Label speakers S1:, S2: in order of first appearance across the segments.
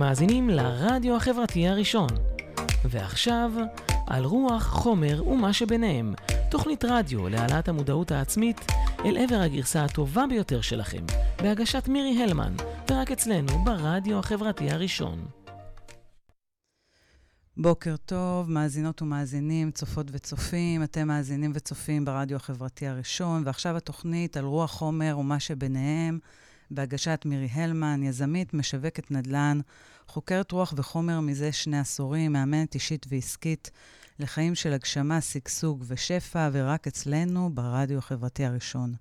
S1: מאזינים לרדיו החברתי הראשון. ועכשיו, על רוח, חומר ומה שביניהם, תוכנית רדיו להעלאת המודעות העצמית אל עבר הגרסה הטובה ביותר שלכם, בהגשת מירי הלמן, ורק אצלנו ברדיו החברתי הראשון.
S2: בוקר טוב, מאזינות ומאזינים, צופות וצופים. אתם מאזינים וצופים ברדיו החברתי הראשון, ועכשיו התוכנית על רוח חומר ומה שביניהם, בהגשת מירי הלמן, יזמית, משווקת נדל"ן, חוקרת רוח וחומר מזה שני עשורים, מאמנת אישית ועסקית לחיים של הגשמה, שגשוג ושפע, ורק אצלנו ברדיו החברתי הראשון.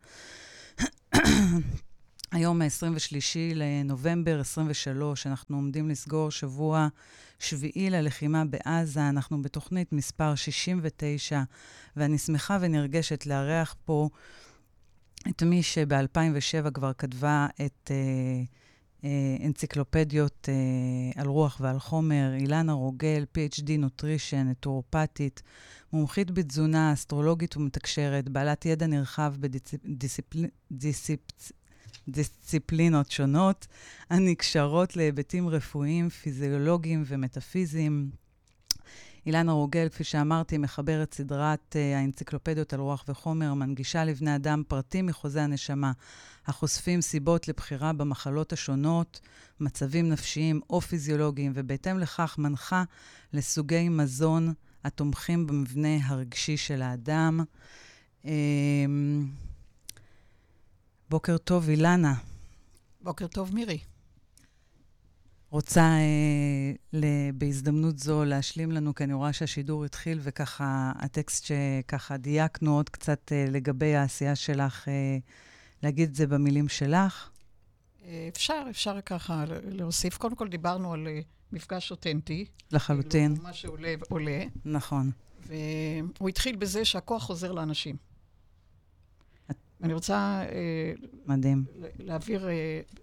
S2: היום ה-23 לנובמבר 23, אנחנו עומדים לסגור שבוע שביעי ללחימה בעזה. אנחנו בתוכנית מספר 69, ואני שמחה ונרגשת לארח פה את מי שב-2007 כבר כתבה את אה, אה, אנציקלופדיות אה, על רוח ועל חומר, אילנה רוגל, PhD נוטרישן, נטורופטית, מומחית בתזונה, אסטרולוגית ומתקשרת, בעלת ידע נרחב בדיסציפלינות שונות, הנקשרות להיבטים רפואיים, פיזיולוגיים ומטאפיזיים. אילנה רוגל, כפי שאמרתי, מחברת סדרת uh, האנציקלופדיות על רוח וחומר, מנגישה לבני אדם פרטים מחוזה הנשמה, החושפים סיבות לבחירה במחלות השונות, מצבים נפשיים או פיזיולוגיים, ובהתאם לכך מנחה לסוגי מזון התומכים במבנה הרגשי של האדם. Uh, בוקר טוב, אילנה.
S3: בוקר טוב, מירי.
S2: רוצה אה, ל, בהזדמנות זו להשלים לנו, כי אני רואה שהשידור התחיל, וככה הטקסט שככה דייקנו עוד קצת אה, לגבי העשייה שלך, אה, להגיד את זה במילים שלך.
S3: אה, אפשר, אפשר ככה להוסיף. קודם כל דיברנו על אה, מפגש אותנטי.
S2: לחלוטין.
S3: כאילו, מה שעולה עולה.
S2: נכון.
S3: והוא התחיל בזה שהכוח חוזר לאנשים. את... אני רוצה... אה,
S2: מדהים.
S3: להעביר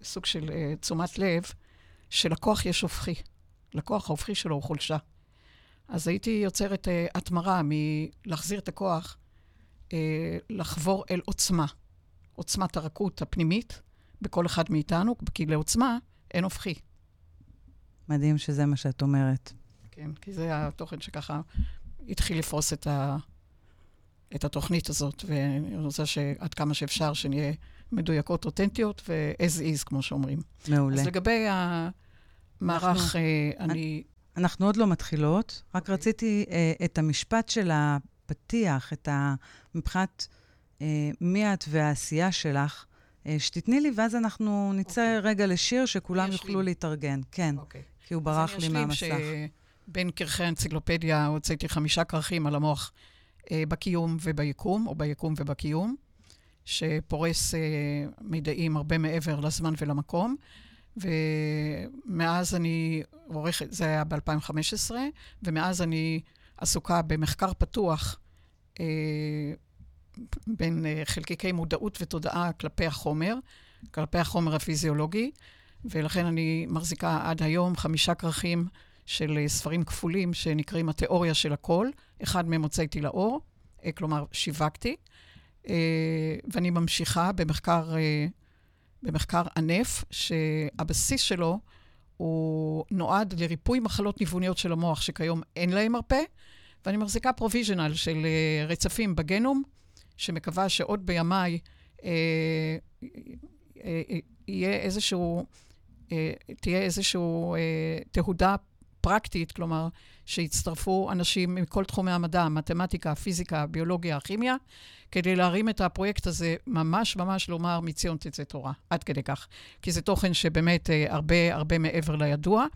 S3: סוג של תשומת לב. שלכוח יש הופכי. לכוח ההופכי שלו הוא חולשה. אז הייתי יוצרת uh, התמרה מלהחזיר את הכוח, uh, לחבור אל עוצמה. עוצמת הרכות הפנימית בכל אחד מאיתנו, כי לעוצמה אין הופכי.
S2: מדהים שזה מה שאת אומרת.
S3: כן, כי זה התוכן שככה התחיל לפרוס את, ה, את התוכנית הזאת, ואני רוצה שעד כמה שאפשר שנהיה מדויקות, אותנטיות, ו-as is, כמו שאומרים.
S2: מעולה.
S3: אז לגבי המערך, אנחנו, אה, אני...
S2: אנחנו עוד לא מתחילות, רק okay. רציתי אה, את המשפט של הפתיח, את ה... מבחינת אה, מי את והעשייה שלך, אה, שתתני לי, ואז אנחנו נצא okay. אוקיי. רגע לשיר שכולם יוכלו לי. להתארגן. כן, okay. אוקיי. כי הוא ברח לי מהמסך. אז אני אשלים
S3: שבין כרכי האנציקלופדיה הוצאתי חמישה כרכים על המוח אה, בקיום וביקום, או ביקום ובקיום. שפורס אה, מידעים הרבה מעבר לזמן ולמקום. ומאז אני עורכת, זה היה ב-2015, ומאז אני עסוקה במחקר פתוח אה, בין אה, חלקיקי מודעות ותודעה כלפי החומר, כלפי החומר הפיזיולוגי, ולכן אני מחזיקה עד היום חמישה כרכים של אה, ספרים כפולים שנקראים התיאוריה של הכל. אחד מהם הוצאתי לאור, אה, כלומר, שיווקתי. אה, ואני ממשיכה במחקר, אה, במחקר ענף, שהבסיס שלו הוא נועד לריפוי מחלות ניווניות של המוח, שכיום אין להם מרפא, ואני מחזיקה פרוביז'נל של אה, רצפים בגנום, שמקווה שעוד בימיי יהיה איזשהו, תהיה איזושהי תהודה פרקטית, כלומר, שיצטרפו אנשים מכל תחומי המדע, מתמטיקה, פיזיקה, ביולוגיה, כימיה, כדי להרים את הפרויקט הזה, ממש ממש לומר, מציון תצא תורה, עד כדי כך. כי זה תוכן שבאמת אה, הרבה הרבה מעבר לידוע,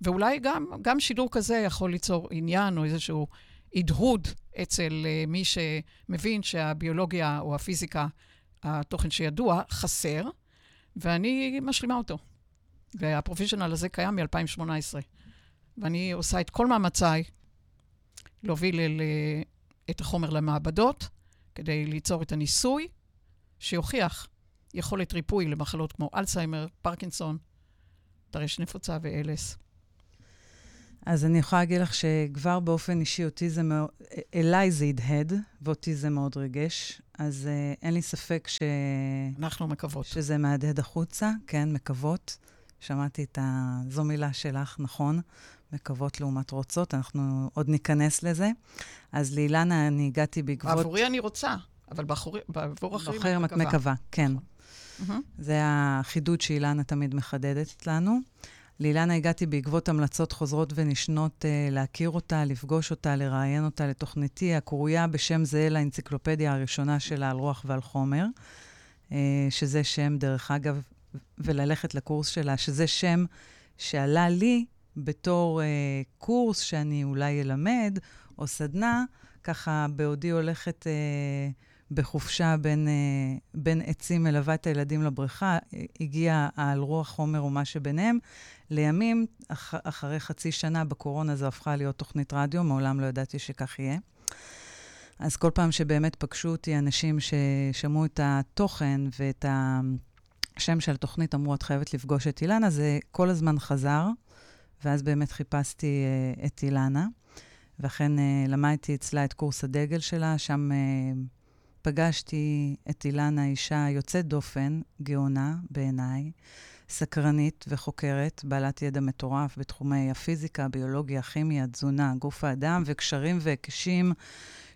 S3: ואולי גם, גם שידור כזה יכול ליצור עניין או איזשהו הדהוד אצל אה, מי שמבין שהביולוגיה או הפיזיקה, התוכן שידוע, חסר, ואני משלימה אותו. והפרופישיונל הזה קיים מ-2018. ואני עושה את כל מאמציי להוביל אל, אה, את החומר למעבדות, כדי ליצור את הניסוי שיוכיח יכולת ריפוי למחלות כמו אלצהיימר, פרקינסון, טרשת נפוצה ואלס.
S2: אז אני יכולה להגיד לך שכבר באופן אישי אותי זה מאוד, אליי זה הדהד, ואותי זה מאוד ריגש. אז uh, אין לי ספק ש...
S3: אנחנו מקוות.
S2: שזה מהדהד החוצה, כן, מקוות. שמעתי את ה... זו מילה שלך, נכון? מקוות לעומת רוצות, אנחנו עוד ניכנס לזה. אז לאילנה אני הגעתי בעקבות...
S3: בעבורי אני רוצה, אבל בעבור, אחרים
S2: אני מקווה. את מקווה, כן. נכון. זה החידוד שאילנה תמיד מחדדת לנו. לאילנה הגעתי בעקבות המלצות חוזרות ונשנות uh, להכיר אותה, לפגוש אותה, לראיין אותה לתוכניתי הקרויה בשם זהה לאנציקלופדיה הראשונה שלה על רוח ועל חומר, uh, שזה שם, דרך אגב, וללכת לקורס שלה, שזה שם שעלה לי בתור uh, קורס שאני אולי אלמד, או סדנה, ככה בעודי הולכת uh, בחופשה בין, uh, בין עצים, מלווה את הילדים לבריכה, הגיע על רוח חומר ומה שביניהם. לימים, אח, אחרי חצי שנה בקורונה זו הפכה להיות תוכנית רדיו, מעולם לא ידעתי שכך יהיה. אז כל פעם שבאמת פגשו אותי אנשים ששמעו את התוכן ואת השם של התוכנית, אמרו, את חייבת לפגוש את אילנה, זה כל הזמן חזר. ואז באמת חיפשתי uh, את אילנה, ואכן uh, למדתי אצלה את קורס הדגל שלה, שם uh, פגשתי את אילנה, אישה יוצאת דופן, גאונה בעיניי, סקרנית וחוקרת, בעלת ידע מטורף בתחומי הפיזיקה, ביולוגיה, כימיה, תזונה, גוף האדם וקשרים והקשים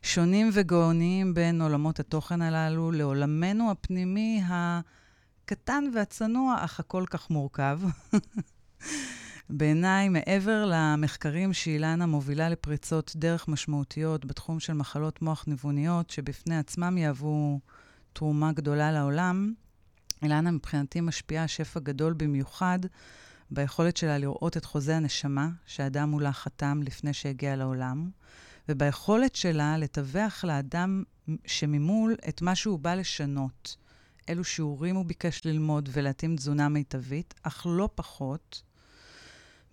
S2: שונים וגאוניים בין עולמות התוכן הללו לעולמנו הפנימי הקטן והצנוע, אך הכל כך מורכב. בעיניי, מעבר למחקרים שאילנה מובילה לפריצות דרך משמעותיות בתחום של מחלות מוח ניווניות, שבפני עצמם יהוו תרומה גדולה לעולם, אילנה מבחינתי משפיעה שפע גדול במיוחד ביכולת שלה לראות את חוזה הנשמה שאדם מולה חתם לפני שהגיע לעולם, וביכולת שלה לתווך לאדם שממול את מה שהוא בא לשנות. אילו שיעורים הוא ביקש ללמוד ולהתאים תזונה מיטבית, אך לא פחות,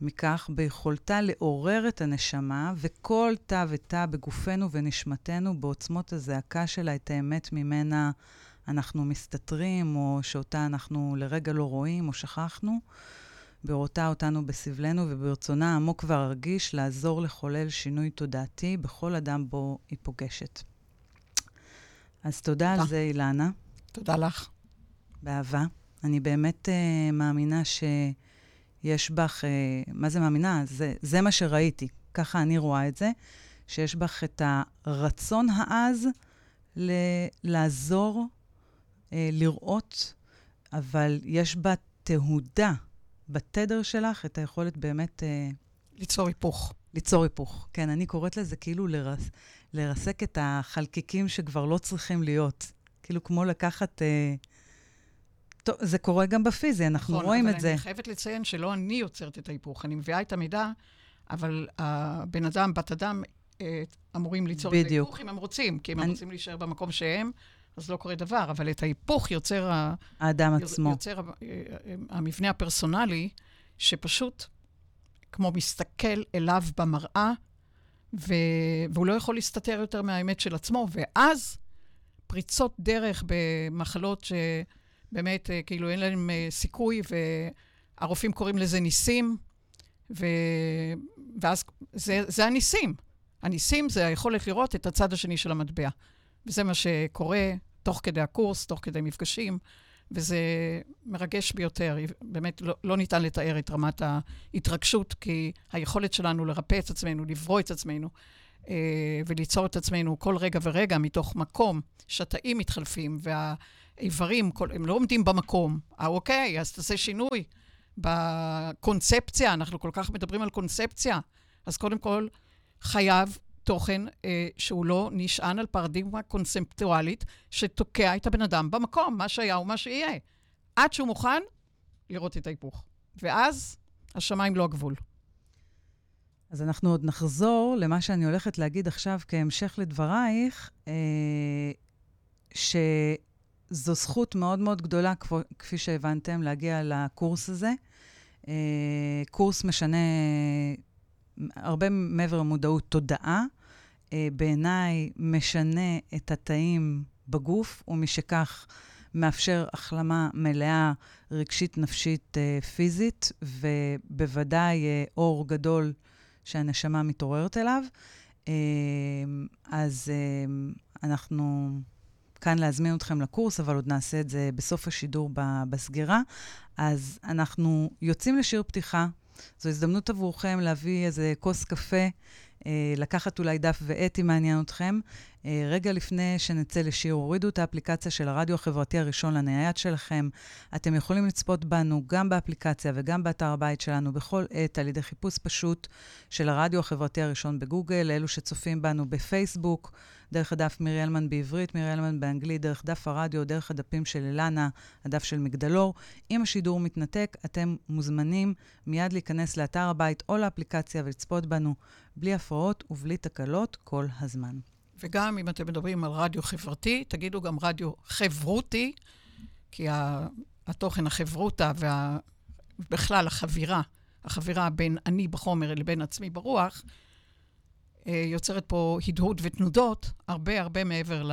S2: מכך ביכולתה לעורר את הנשמה וכל תא ותא בגופנו ונשמתנו בעוצמות הזעקה שלה, את האמת ממנה אנחנו מסתתרים, או שאותה אנחנו לרגע לא רואים או שכחנו, בראותה אותנו בסבלנו וברצונה העמוק והרגיש לעזור לחולל שינוי תודעתי בכל אדם בו היא פוגשת. אז תודה, תודה. על זה, אילנה.
S3: תודה לך.
S2: באהבה. אני באמת uh, מאמינה ש... יש בך, אה, מה זה מאמינה? זה, זה מה שראיתי, ככה אני רואה את זה, שיש בך את הרצון העז ל- לעזור, אה, לראות, אבל יש בה תהודה, בתדר שלך, את היכולת באמת... אה,
S3: ליצור היפוך.
S2: ליצור היפוך. כן, אני קוראת לזה כאילו לרס, לרסק את החלקיקים שכבר לא צריכים להיות. כאילו כמו לקחת... אה, טוב, זה קורה גם בפיזי, אנחנו נכון, רואים את זה.
S3: אבל אני חייבת לציין שלא אני יוצרת את ההיפוך, אני מביאה את המידע, אבל הבן אדם, בת אדם, אה, אמורים ליצור בדיוק. את ההיפוך אם הם רוצים, כי אם אני... הם רוצים להישאר במקום שהם, אז לא קורה דבר, אבל את ההיפוך יוצר...
S2: האדם עצמו.
S3: יוצר אה, אה, המבנה הפרסונלי, שפשוט כמו מסתכל אליו במראה, ו... והוא לא יכול להסתתר יותר מהאמת של עצמו, ואז פריצות דרך במחלות ש... באמת, אה, כאילו אין להם אה, סיכוי, והרופאים קוראים לזה ניסים, ו... ואז זה, זה הניסים. הניסים זה היכולת לראות את הצד השני של המטבע. וזה מה שקורה תוך כדי הקורס, תוך כדי מפגשים, וזה מרגש ביותר. באמת לא, לא ניתן לתאר את רמת ההתרגשות, כי היכולת שלנו לרפא את עצמנו, לברוא את עצמנו, אה, וליצור את עצמנו כל רגע ורגע מתוך מקום שהתאים מתחלפים, וה... איברים, כל, הם לא עומדים במקום. אה, אוקיי, אז תעשה שינוי בקונספציה, אנחנו כל כך מדברים על קונספציה. אז קודם כל, חייב תוכן אה, שהוא לא נשען על פרדיגמה קונספטואלית שתוקע את הבן אדם במקום, מה שהיה ומה שיהיה. עד שהוא מוכן לראות את ההיפוך. ואז השמיים לא הגבול.
S2: אז אנחנו עוד נחזור למה שאני הולכת להגיד עכשיו כהמשך לדברייך, אה, ש... זו זכות מאוד מאוד גדולה, כפי שהבנתם, להגיע לקורס הזה. Uh, קורס משנה הרבה מעבר למודעות תודעה. Uh, בעיניי משנה את התאים בגוף, ומשכך מאפשר החלמה מלאה רגשית, נפשית, פיזית, ובוודאי אור גדול שהנשמה מתעוררת אליו. אז אנחנו כאן להזמין אתכם לקורס, אבל עוד נעשה את זה בסוף השידור בסגירה. אז אנחנו יוצאים לשיר פתיחה. זו הזדמנות עבורכם להביא איזה כוס קפה, אה, לקחת אולי דף ועט אם מעניין אתכם. אה, רגע לפני שנצא לשיר, הורידו את האפליקציה של הרדיו החברתי הראשון לנייד שלכם. אתם יכולים לצפות בנו גם באפליקציה וגם באתר הבית שלנו בכל עת על ידי חיפוש פשוט של הרדיו החברתי הראשון בגוגל, אלו שצופים בנו בפייסבוק. דרך הדף מירי אלמן בעברית, מירי אלמן באנגלית, דרך דף הרדיו, דרך הדפים של אילנה, הדף של מגדלור. אם השידור מתנתק, אתם מוזמנים מיד להיכנס לאתר הבית או לאפליקציה ולצפות בנו בלי הפרעות ובלי תקלות כל הזמן.
S3: וגם אם אתם מדברים על רדיו חברתי, תגידו גם רדיו חברותי, כי התוכן החברותה ובכלל החבירה, החבירה בין אני בחומר לבין עצמי ברוח, יוצרת פה הדהוד ותנודות הרבה הרבה מעבר ל...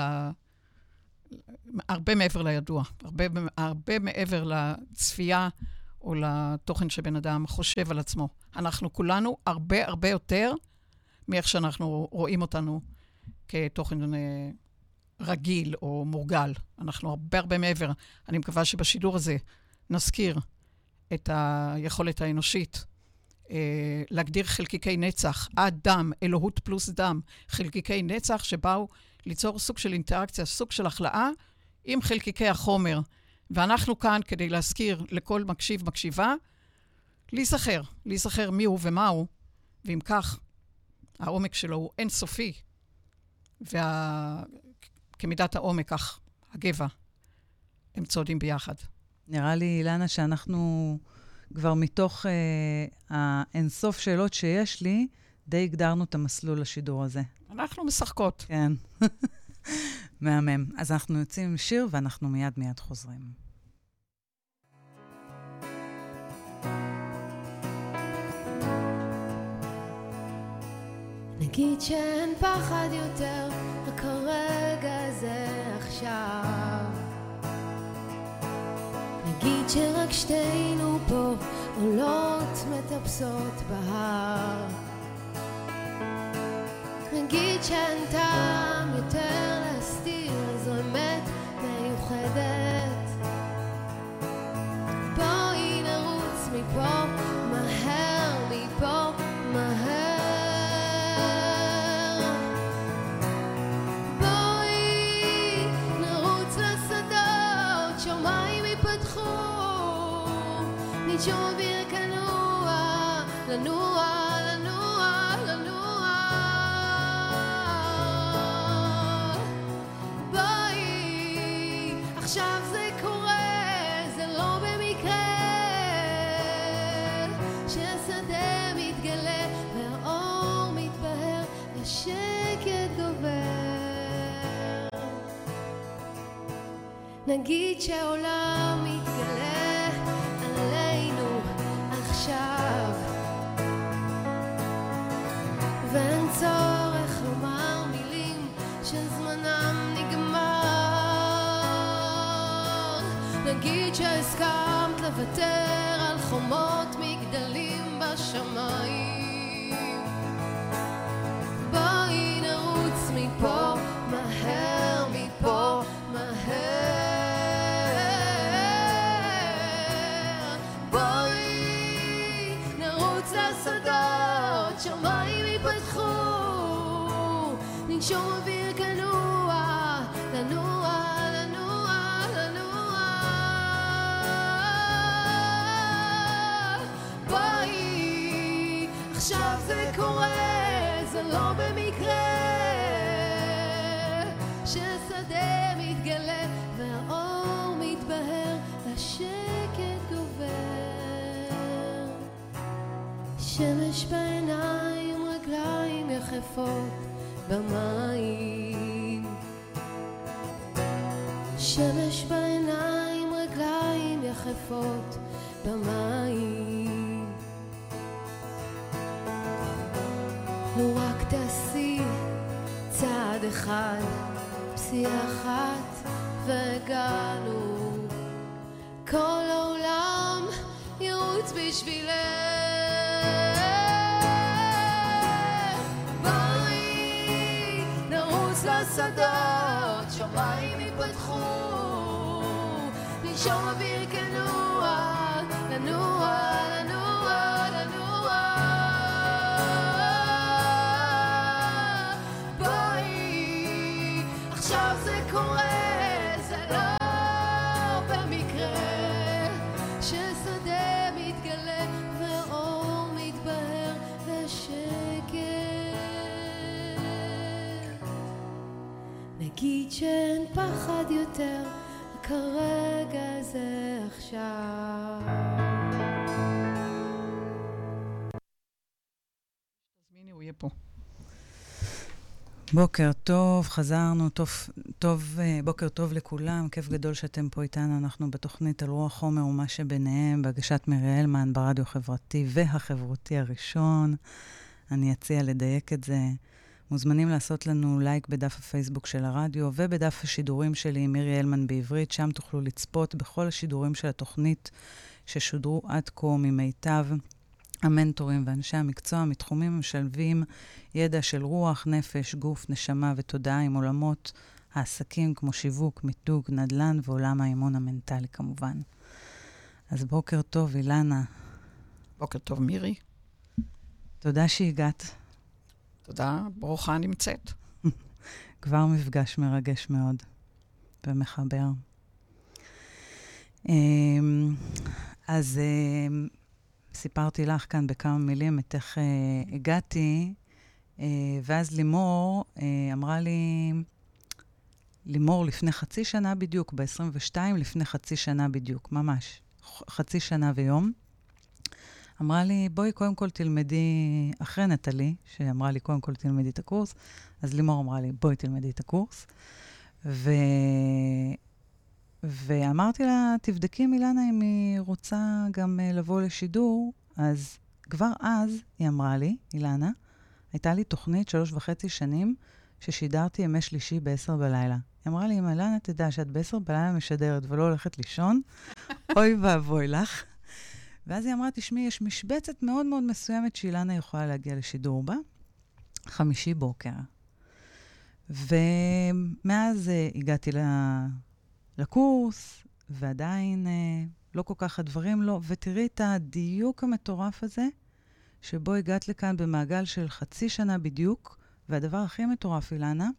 S3: הרבה מעבר לידוע, הרבה, הרבה מעבר לצפייה או לתוכן שבן אדם חושב על עצמו. אנחנו כולנו הרבה הרבה יותר מאיך שאנחנו רואים אותנו כתוכן אה, רגיל או מורגל. אנחנו הרבה הרבה מעבר. אני מקווה שבשידור הזה נזכיר את היכולת האנושית אה, להגדיר חלקיקי נצח, עד דם, אלוהות פלוס דם, חלקיקי נצח שבאו ליצור סוג של אינטראקציה, סוג של החלאה עם חלקיקי החומר. ואנחנו כאן כדי להזכיר לכל מקשיב, מקשיבה, להיזכר, להיזכר מי הוא ומה הוא, ואם כך, העומק שלו הוא אינסופי, וכמידת וה... העומק, כך הגבע, הם צועדים ביחד.
S2: נראה לי, אילנה, שאנחנו כבר מתוך אה, האינסוף שאלות שיש לי, די הגדרנו את המסלול לשידור הזה.
S3: אנחנו משחקות.
S2: כן. מהמם. אז אנחנו יוצאים עם שיר ואנחנו מיד מיד חוזרים.
S4: נגיד שאין פחד יותר, רק הרגע זה עכשיו. נגיד שרק שתינו פה עולות מטפסות בהר. נגיד שאין טעם יותר להסתיר, זו אמת מיוחדת. בואי נרוץ מפה, ננשום אוויר כנוע, לנוע, לנוע, לנוע. בואי, עכשיו זה קורה, זה לא במקרה, שהשדה מתגלה והאור מתבהר, השקט גובר. נגיד שהעולם שהסכמת לוותר על חומות מגדלים בשמיים שמש בעיניים, רגליים יחפות במים. שמש בעיניים, רגליים יחפות במים. לו רק תעשי צעד אחד, פסיעה אחת, והגענו. כל העולם ירוץ בשבילך. לשדות השמיים ייפתחו, לנשום אוויר כנוע, פחד יותר, כרגע זה עכשיו.
S3: תזמיני, הוא יהיה פה.
S2: בוקר טוב, חזרנו, טוב, טוב, אה, בוקר טוב לכולם, כיף גדול שאתם פה איתנו. אנחנו בתוכנית על רוח חומר ומה שביניהם, בהגשת מירי הלמן ברדיו החברתי והחברותי הראשון. אני אציע לדייק את זה. מוזמנים לעשות לנו לייק בדף הפייסבוק של הרדיו ובדף השידורים שלי, מירי הלמן בעברית, שם תוכלו לצפות בכל השידורים של התוכנית ששודרו עד כה ממיטב המנטורים ואנשי המקצוע מתחומים המשלבים ידע של רוח, נפש, גוף, נשמה ותודעה עם עולמות העסקים כמו שיווק, מיתוג, נדל"ן ועולם האימון המנטלי כמובן. אז בוקר טוב, אילנה.
S3: בוקר טוב, מירי.
S2: תודה שהגעת.
S3: תודה, ברוכה נמצאת.
S2: כבר מפגש מרגש מאוד ומחבר. אמ, אז אמ, סיפרתי לך כאן בכמה מילים את איך אה, הגעתי, אה, ואז לימור אה, אמרה לי, לימור לפני חצי שנה בדיוק, ב-22 לפני חצי שנה בדיוק, ממש, חצי שנה ויום. אמרה לי, בואי קודם כל תלמדי, אחרי נטלי, שאמרה לי, קודם כל תלמדי את הקורס, אז לימור אמרה לי, בואי תלמדי את הקורס. ו... ואמרתי לה, תבדקי עם אילנה אם היא רוצה גם uh, לבוא לשידור. אז כבר אז, היא אמרה לי, אילנה, הייתה לי תוכנית שלוש וחצי שנים ששידרתי ימי שלישי בעשר בלילה. היא אמרה לי, אם אילנה תדע שאת בעשר בלילה משדרת ולא הולכת לישון, אוי ואבוי לך. ואז היא אמרה, תשמעי, יש משבצת מאוד מאוד מסוימת שאילנה יכולה להגיע לשידור בה, חמישי בוקר. ומאז uh, הגעתי ל... לקורס, ועדיין uh, לא כל כך הדברים לא. ותראי את הדיוק המטורף הזה, שבו הגעת לכאן במעגל של חצי שנה בדיוק, והדבר הכי מטורף, אילנה,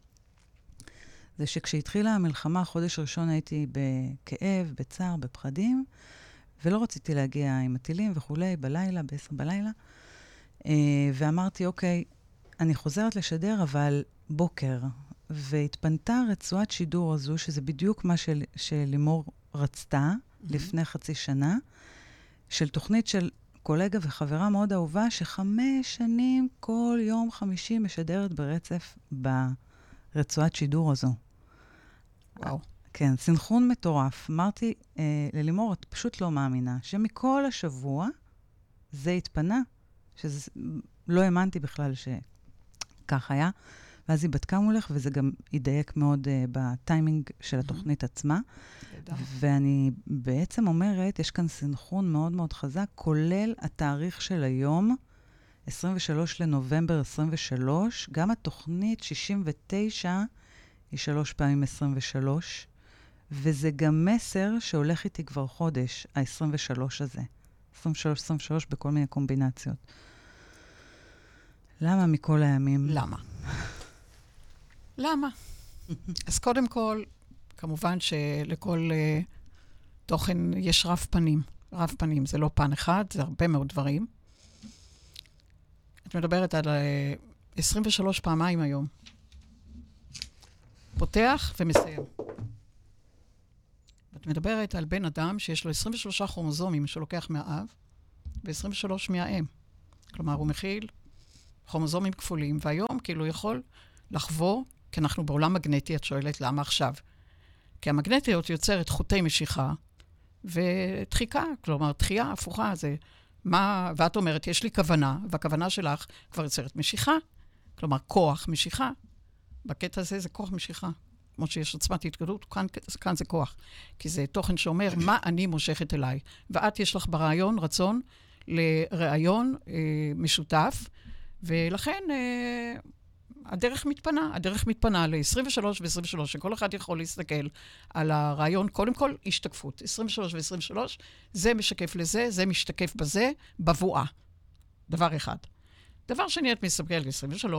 S2: זה שכשהתחילה המלחמה, חודש ראשון הייתי בכאב, בצער, בפחדים, ולא רציתי להגיע עם הטילים וכולי, בלילה, בעשר בלילה. Uh, ואמרתי, אוקיי, אני חוזרת לשדר, אבל בוקר. והתפנתה רצועת שידור הזו, שזה בדיוק מה של, שלימור רצתה mm-hmm. לפני חצי שנה, של תוכנית של קולגה וחברה מאוד אהובה, שחמש שנים כל יום חמישי משדרת ברצף ברצועת שידור הזו.
S3: וואו.
S2: כן, סנכרון מטורף. אמרתי אה, ללימור, את פשוט לא מאמינה, שמכל השבוע זה התפנה, שזה, לא האמנתי בכלל שכך היה. ואז היא בדקה מולך, וזה גם ידייק מאוד uh, בטיימינג של התוכנית עצמה.
S3: נהדר.
S2: ואני בעצם אומרת, יש כאן סנכרון מאוד מאוד חזק, כולל התאריך של היום, 23 לנובמבר 23, גם התוכנית 69 היא שלוש פעמים 23, וזה גם מסר שהולך איתי כבר חודש, ה-23 הזה. 23, 23 בכל מיני קומבינציות. למה מכל הימים?
S3: למה? למה? אז קודם כל, כמובן שלכל uh, תוכן יש רב פנים. רב פנים זה לא פן אחד, זה הרבה מאוד דברים. את מדברת על uh, 23 פעמיים היום. פותח ומסיים. את מדברת על בן אדם שיש לו 23 כרומוזומים שלוקח מהאב ו-23 מהאם. כלומר, הוא מכיל כרומוזומים כפולים, והיום כאילו יכול לחבור, כי אנחנו בעולם מגנטי, את שואלת למה עכשיו? כי המגנטיות יוצרת חוטי משיכה ודחיקה, כלומר, דחייה הפוכה, זה מה, ואת אומרת, יש לי כוונה, והכוונה שלך כבר יוצרת משיכה, כלומר, כוח משיכה. בקטע הזה זה כוח משיכה. כמו שיש עוצמת התגלות, כאן, כאן זה כוח. כי זה תוכן שאומר מה אני מושכת אליי. ואת, יש לך ברעיון רצון לרעיון אה, משותף, ולכן אה, הדרך מתפנה, הדרך מתפנה ל-23 ו-23, שכל אחד יכול להסתכל על הרעיון, קודם כל, השתקפות. 23 ו-23, זה משקף לזה, זה משתקף בזה, בבואה. דבר אחד. דבר שני, את מסתכלת ל-23,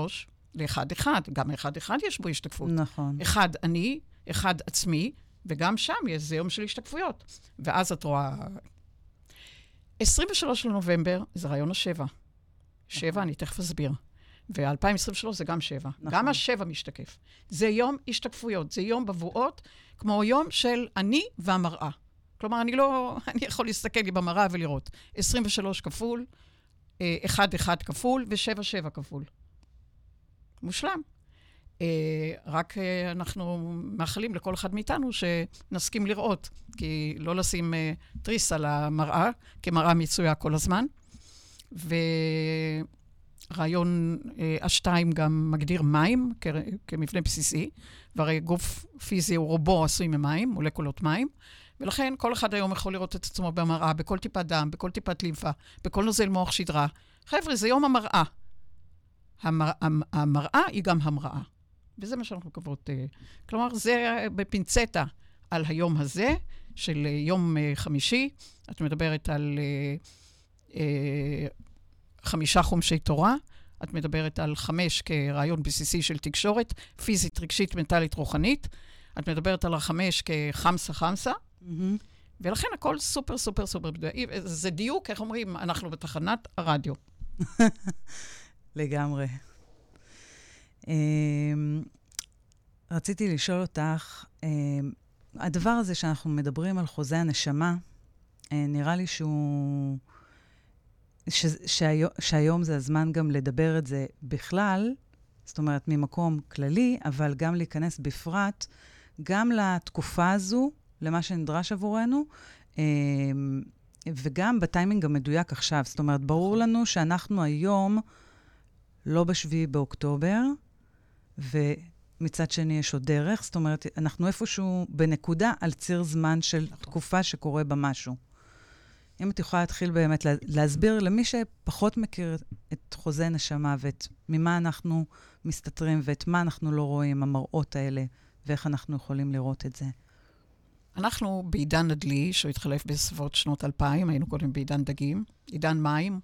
S3: לאחד-אחד, גם אחד-אחד יש בו השתקפות.
S2: נכון.
S3: אחד אני, אחד עצמי, וגם שם יש, זה יום של השתקפויות. ואז את רואה... 23 לנובמבר זה רעיון השבע. שבע, אני תכף אסביר. ו-2023 זה גם שבע.
S2: נכון.
S3: גם השבע משתקף. זה יום השתקפויות, זה יום בבואות, כמו יום של אני והמראה. כלומר, אני לא... אני יכול להסתכל לי במראה ולראות. 23 כפול, 1 1 כפול ו-7 7 כפול. מושלם. אה, רק אה, אנחנו מאחלים לכל אחד מאיתנו שנסכים לראות, כי לא לשים אה, תריס על המראה, כי מראה מצויה כל הזמן. ורעיון השתיים גם מגדיר מים כמבנה בסיסי, והרי גוף פיזי הוא רובו עשוי ממים, מולקולות מים, ולכן כל אחד היום יכול לראות את עצמו במראה, בכל טיפת דם, בכל טיפת לימפה, בכל נוזל מוח שדרה. חבר'ה, זה יום המראה. המר... המראה היא גם המראה. וזה מה שאנחנו מקוות. אה, כלומר, זה בפינצטה על היום הזה, של אה, יום אה, חמישי. את מדברת על חמישה חומשי תורה. את מדברת על חמש כרעיון בסיסי של תקשורת, פיזית, רגשית, מנטלית, רוחנית. את מדברת על החמש כחמסה חמסה. Mm-hmm. ולכן הכל סופר, סופר, סופר. זה דיוק, איך אומרים, אנחנו בתחנת הרדיו.
S2: לגמרי. אמ, רציתי לשאול אותך, אמ, הדבר הזה שאנחנו מדברים על חוזה הנשמה, אה, נראה לי שהוא... ש, שהיום, שהיום זה הזמן גם לדבר את זה בכלל, זאת אומרת, ממקום כללי, אבל גם להיכנס בפרט, גם לתקופה הזו, למה שנדרש עבורנו, אמ, וגם בטיימינג המדויק עכשיו. זאת אומרת, ברור נכון. לנו שאנחנו היום לא בשביעי באוקטובר, ומצד שני יש עוד דרך. זאת אומרת, אנחנו איפשהו בנקודה על ציר זמן של נכון. תקופה שקורה בה משהו. אם את יכולה להתחיל באמת להסביר למי שפחות מכיר את חוזה נשמה ואת ממה אנחנו מסתתרים ואת מה אנחנו לא רואים, המראות האלה, ואיך אנחנו יכולים לראות את זה.
S3: אנחנו בעידן הדלי, שהוא התחלף בסביבות שנות 2000, היינו קודם בעידן דגים, עידן מים,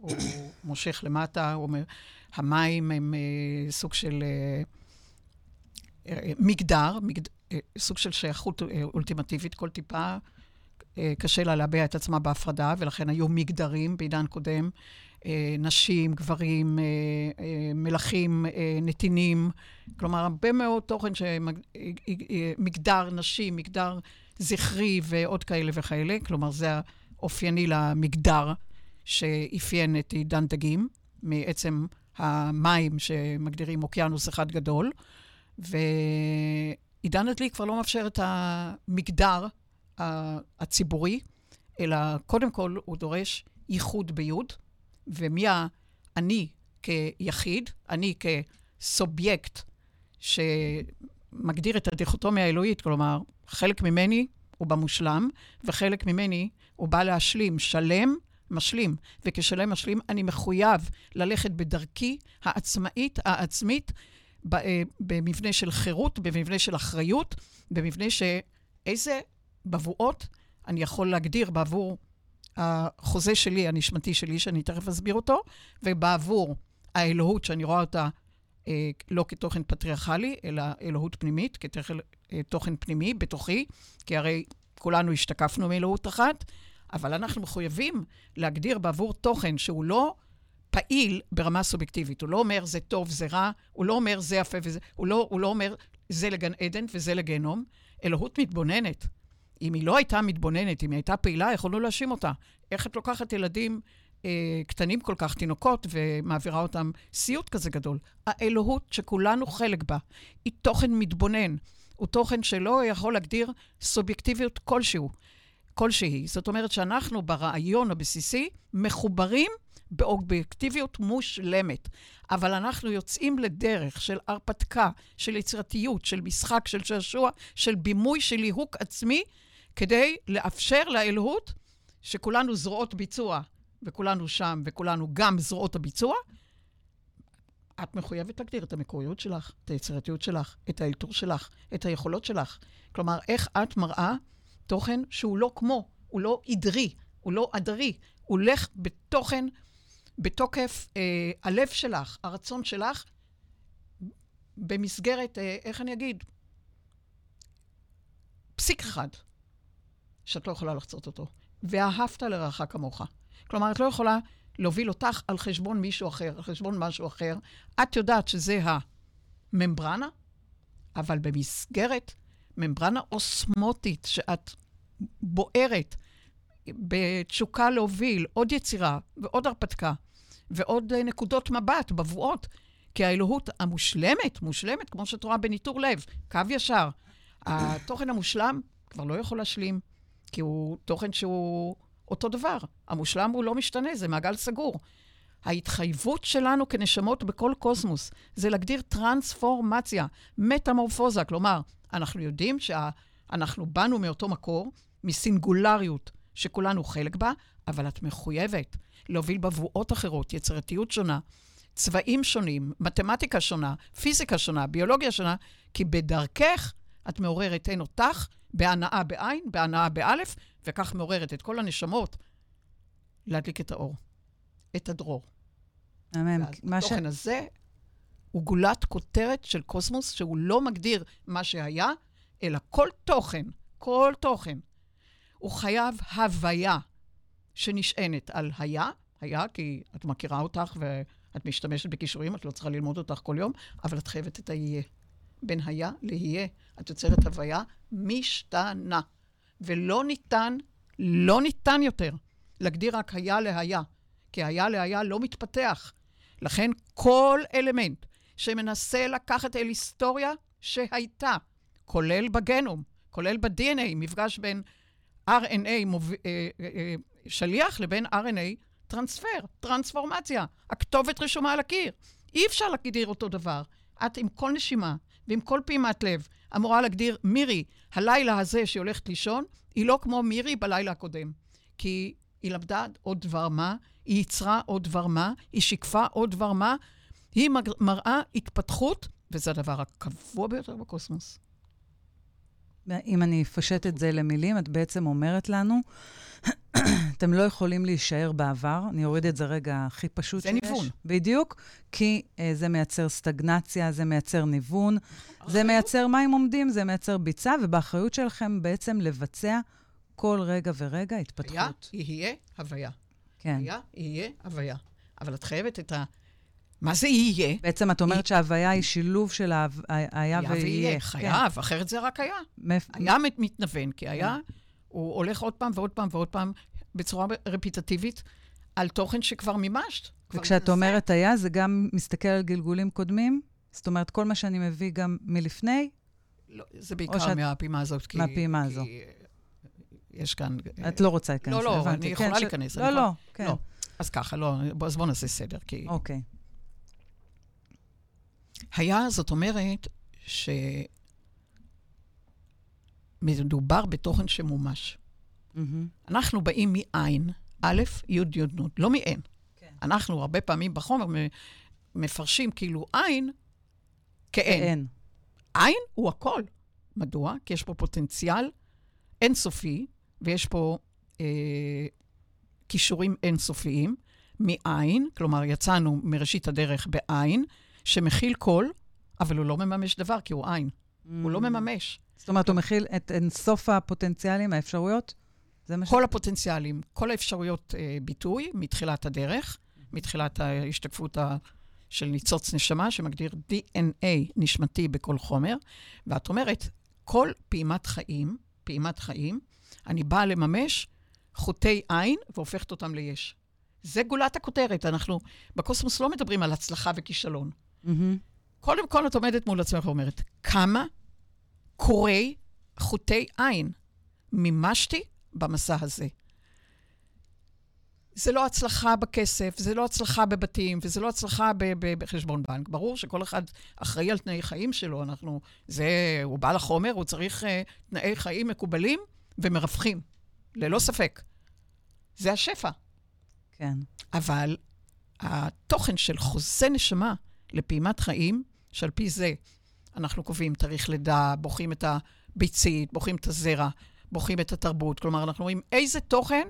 S3: הוא מושך למטה, הוא אומר, המים הם אה, סוג של אה, אה, מגדר, מגד, אה, סוג של שייכות אה, אולטימטיבית, כל טיפה אה, קשה לה להביע את עצמה בהפרדה, ולכן היו מגדרים בעידן קודם, אה, נשים, גברים, אה, אה, מלכים, אה, נתינים, כלומר, הרבה מאוד תוכן שמגדר אה, נשים, מגדר זכרי ועוד כאלה וכאלה, כלומר, זה האופייני למגדר שאפיין את עידן דגים, מעצם המים שמגדירים אוקיינוס אחד גדול, ועידן הדלי כבר לא מאפשר את המגדר הציבורי, אלא קודם כל הוא דורש ייחוד ביוד, ומי אני כיחיד, אני כסובייקט שמגדיר את הדיכוטומיה האלוהית, כלומר, חלק ממני הוא במושלם, וחלק ממני הוא בא להשלים, שלם, משלים. וכשלם משלים, אני מחויב ללכת בדרכי העצמאית, העצמית, אה, במבנה של חירות, במבנה של אחריות, במבנה שאיזה בבואות אני יכול להגדיר בעבור החוזה שלי, הנשמתי שלי, שאני תכף אסביר אותו, ובעבור האלוהות, שאני רואה אותה אה, לא כתוכן פטריארכלי, אלא אלוהות פנימית, כתוכן אה, פנימי בתוכי, כי הרי כולנו השתקפנו מאלוהות אחת, אבל אנחנו מחויבים להגדיר בעבור תוכן שהוא לא פעיל ברמה סובייקטיבית. הוא לא אומר זה טוב, זה רע, הוא לא אומר זה יפה וזה, הוא לא, הוא לא אומר זה לגן עדן וזה לגיהנום. אלוהות מתבוננת. אם היא לא הייתה מתבוננת, אם היא הייתה פעילה, יכולנו להאשים אותה. איך את לוקחת ילדים אה, קטנים כל כך, תינוקות, ומעבירה אותם סיוט כזה גדול? האלוהות שכולנו חלק בה, היא תוכן מתבונן. הוא תוכן שלא יכול להגדיר סובייקטיביות כלשהו, כלשהי. זאת אומרת שאנחנו ברעיון הבסיסי מחוברים באובייקטיביות מושלמת. אבל אנחנו יוצאים לדרך של הרפתקה, של יצירתיות, של משחק, של שעשוע, של בימוי, של ליהוק עצמי, כדי לאפשר לאלוהות, שכולנו זרועות ביצוע, וכולנו שם, וכולנו גם זרועות הביצוע, את מחויבת להגדיר את המקוריות שלך, את היצירתיות שלך, את האלתור שלך, את היכולות שלך. כלומר, איך את מראה תוכן שהוא לא כמו, הוא לא עדרי, הוא לא עדרי, הוא הולך בתוכן, בתוקף אה, הלב שלך, הרצון שלך, במסגרת, אה, איך אני אגיד, פסיק אחד, שאת לא יכולה לחצות אותו. ואהבת לרעך כמוך. כלומר, את לא יכולה להוביל אותך על חשבון מישהו אחר, על חשבון משהו אחר. את יודעת שזה הממברנה, אבל במסגרת ממברנה אוסמוטית, שאת בוערת בתשוקה להוביל עוד יצירה ועוד הרפתקה ועוד אה, נקודות מבט, בבואות, כי האלוהות המושלמת, מושלמת, כמו שאת רואה בניטור לב, קו ישר. התוכן המושלם כבר לא יכול להשלים, כי הוא תוכן שהוא אותו דבר. המושלם הוא לא משתנה, זה מעגל סגור. ההתחייבות שלנו כנשמות בכל קוסמוס זה להגדיר טרנספורמציה, מטמורפוזה. כלומר, אנחנו יודעים שאנחנו באנו מאותו מקור, מסינגולריות שכולנו חלק בה, אבל את מחויבת להוביל בבואות אחרות, יצירתיות שונה, צבעים שונים, מתמטיקה שונה, פיזיקה שונה, ביולוגיה שונה, כי בדרכך את מעוררת הן אותך בהנאה בעין, בהנאה באלף, וכך מעוררת את כל הנשמות להדליק את האור, את הדרור.
S2: אמן.
S3: התוכן ש... הזה הוא גולת כותרת של קוסמוס, שהוא לא מגדיר מה שהיה, אלא כל תוכן, כל תוכן, הוא חייב הוויה שנשענת על היה, היה, כי את מכירה אותך ואת משתמשת בכישורים, את לא צריכה ללמוד אותך כל יום, אבל את חייבת את היהיה. בין היה ליהיה, את יוצרת הוויה משתנה. ולא ניתן, לא ניתן יותר להגדיר רק היה להיה, כי היה להיה לא מתפתח. לכן כל אלמנט שמנסה לקחת אל היסטוריה שהייתה, כולל בגנום, כולל ב-DNA, מפגש בין RNA מוב... אה, אה, אה, שליח לבין RNA טרנספר, טרנספורמציה. הכתובת רשומה על הקיר. אי אפשר להגדיר אותו דבר. את עם כל נשימה ועם כל פעימת לב אמורה להגדיר, מירי, הלילה הזה שהיא הולכת לישון, היא לא כמו מירי בלילה הקודם. כי היא למדה עוד דבר מה, היא ייצרה עוד דבר מה, היא שיקפה עוד דבר מה, היא מראה התפתחות, וזה הדבר הקבוע ביותר בקוסמוס.
S2: אם אני אפשט את זה למילים, את בעצם אומרת לנו, אתם לא יכולים להישאר בעבר, אני אוריד את זה רגע הכי פשוט
S3: שיש. זה ניוון.
S2: בדיוק, כי uh, זה מייצר סטגנציה, זה מייצר ניוון, זה מייצר מים עומדים, זה מייצר ביצה, ובאחריות שלכם בעצם לבצע כל רגע ורגע התפתחות.
S3: היה, יהיה, הוויה.
S2: כן.
S3: היה, יהיה, הוויה. אבל את חייבת את ה... מה זה יהיה?
S2: בעצם את אומרת שההוויה היא שילוב של היה ויהיה.
S3: חייב, כן. אחרת זה רק היה. היה מתנוון, כי היה, הוא הולך עוד פעם ועוד פעם ועוד פעם בצורה רפיטטיבית על תוכן שכבר מימשת.
S2: וכשאת אומרת היה, זה גם מסתכל על גלגולים קודמים? זאת אומרת, כל מה שאני מביא גם מלפני?
S3: לא, זה בעיקר שאת... מהפעימה הזאת. כי,
S2: מהפעימה הזו.
S3: יש כאן...
S2: את לא רוצה להיכנס,
S3: לא, לא. אני יכולה כן, להיכנס.
S2: לא, לא, כן. לא.
S3: אז ככה, לא, אז בואו נעשה סדר, כי...
S2: אוקיי.
S3: היה, זאת אומרת, שמדובר בתוכן שמומש. Mm-hmm. אנחנו באים מעין, א', י', י', נ', לא מאין. כן. אנחנו הרבה פעמים בחומר מפרשים כאילו עין כאין. כאין. עין הוא הכל. מדוע? כי יש פה פוטנציאל אינסופי, ויש פה אה, כישורים אינסופיים, מעין, כלומר, יצאנו מראשית הדרך בעין, שמכיל קול, אבל הוא לא מממש דבר, כי הוא עין. Mm. הוא לא mm. מממש.
S2: זאת אומרת, הוא מכיל את אינסוף הפוטנציאלים, האפשרויות?
S3: זה מה ש... כל הפוטנציאלים, כל האפשרויות אה, ביטוי מתחילת הדרך, מתחילת ההשתקפות ה... של ניצוץ נשמה, שמגדיר DNA נשמתי בכל חומר, ואת אומרת, כל פעימת חיים, פעימת חיים, אני באה לממש חוטי עין והופכת אותם ליש. זה גולת הכותרת. אנחנו בקוסמוס לא מדברים על הצלחה וכישלון. Mm-hmm. קודם כל, את עומדת מול עצמך ואומרת, כמה קורי חוטי עין מימשתי במסע הזה? זה לא הצלחה בכסף, זה לא הצלחה בבתים, וזה לא הצלחה בחשבון בנק. ברור שכל אחד אחראי על תנאי חיים שלו. אנחנו, זה, הוא בא לחומר, הוא צריך uh, תנאי חיים מקובלים ומרווחים, ללא ספק. זה השפע.
S2: כן.
S3: אבל התוכן של חוזה נשמה לפעימת חיים, שעל פי זה אנחנו קובעים תאריך לידה, בוחרים את הביצית, בוחרים את הזרע, בוחרים את התרבות. כלומר, אנחנו רואים איזה תוכן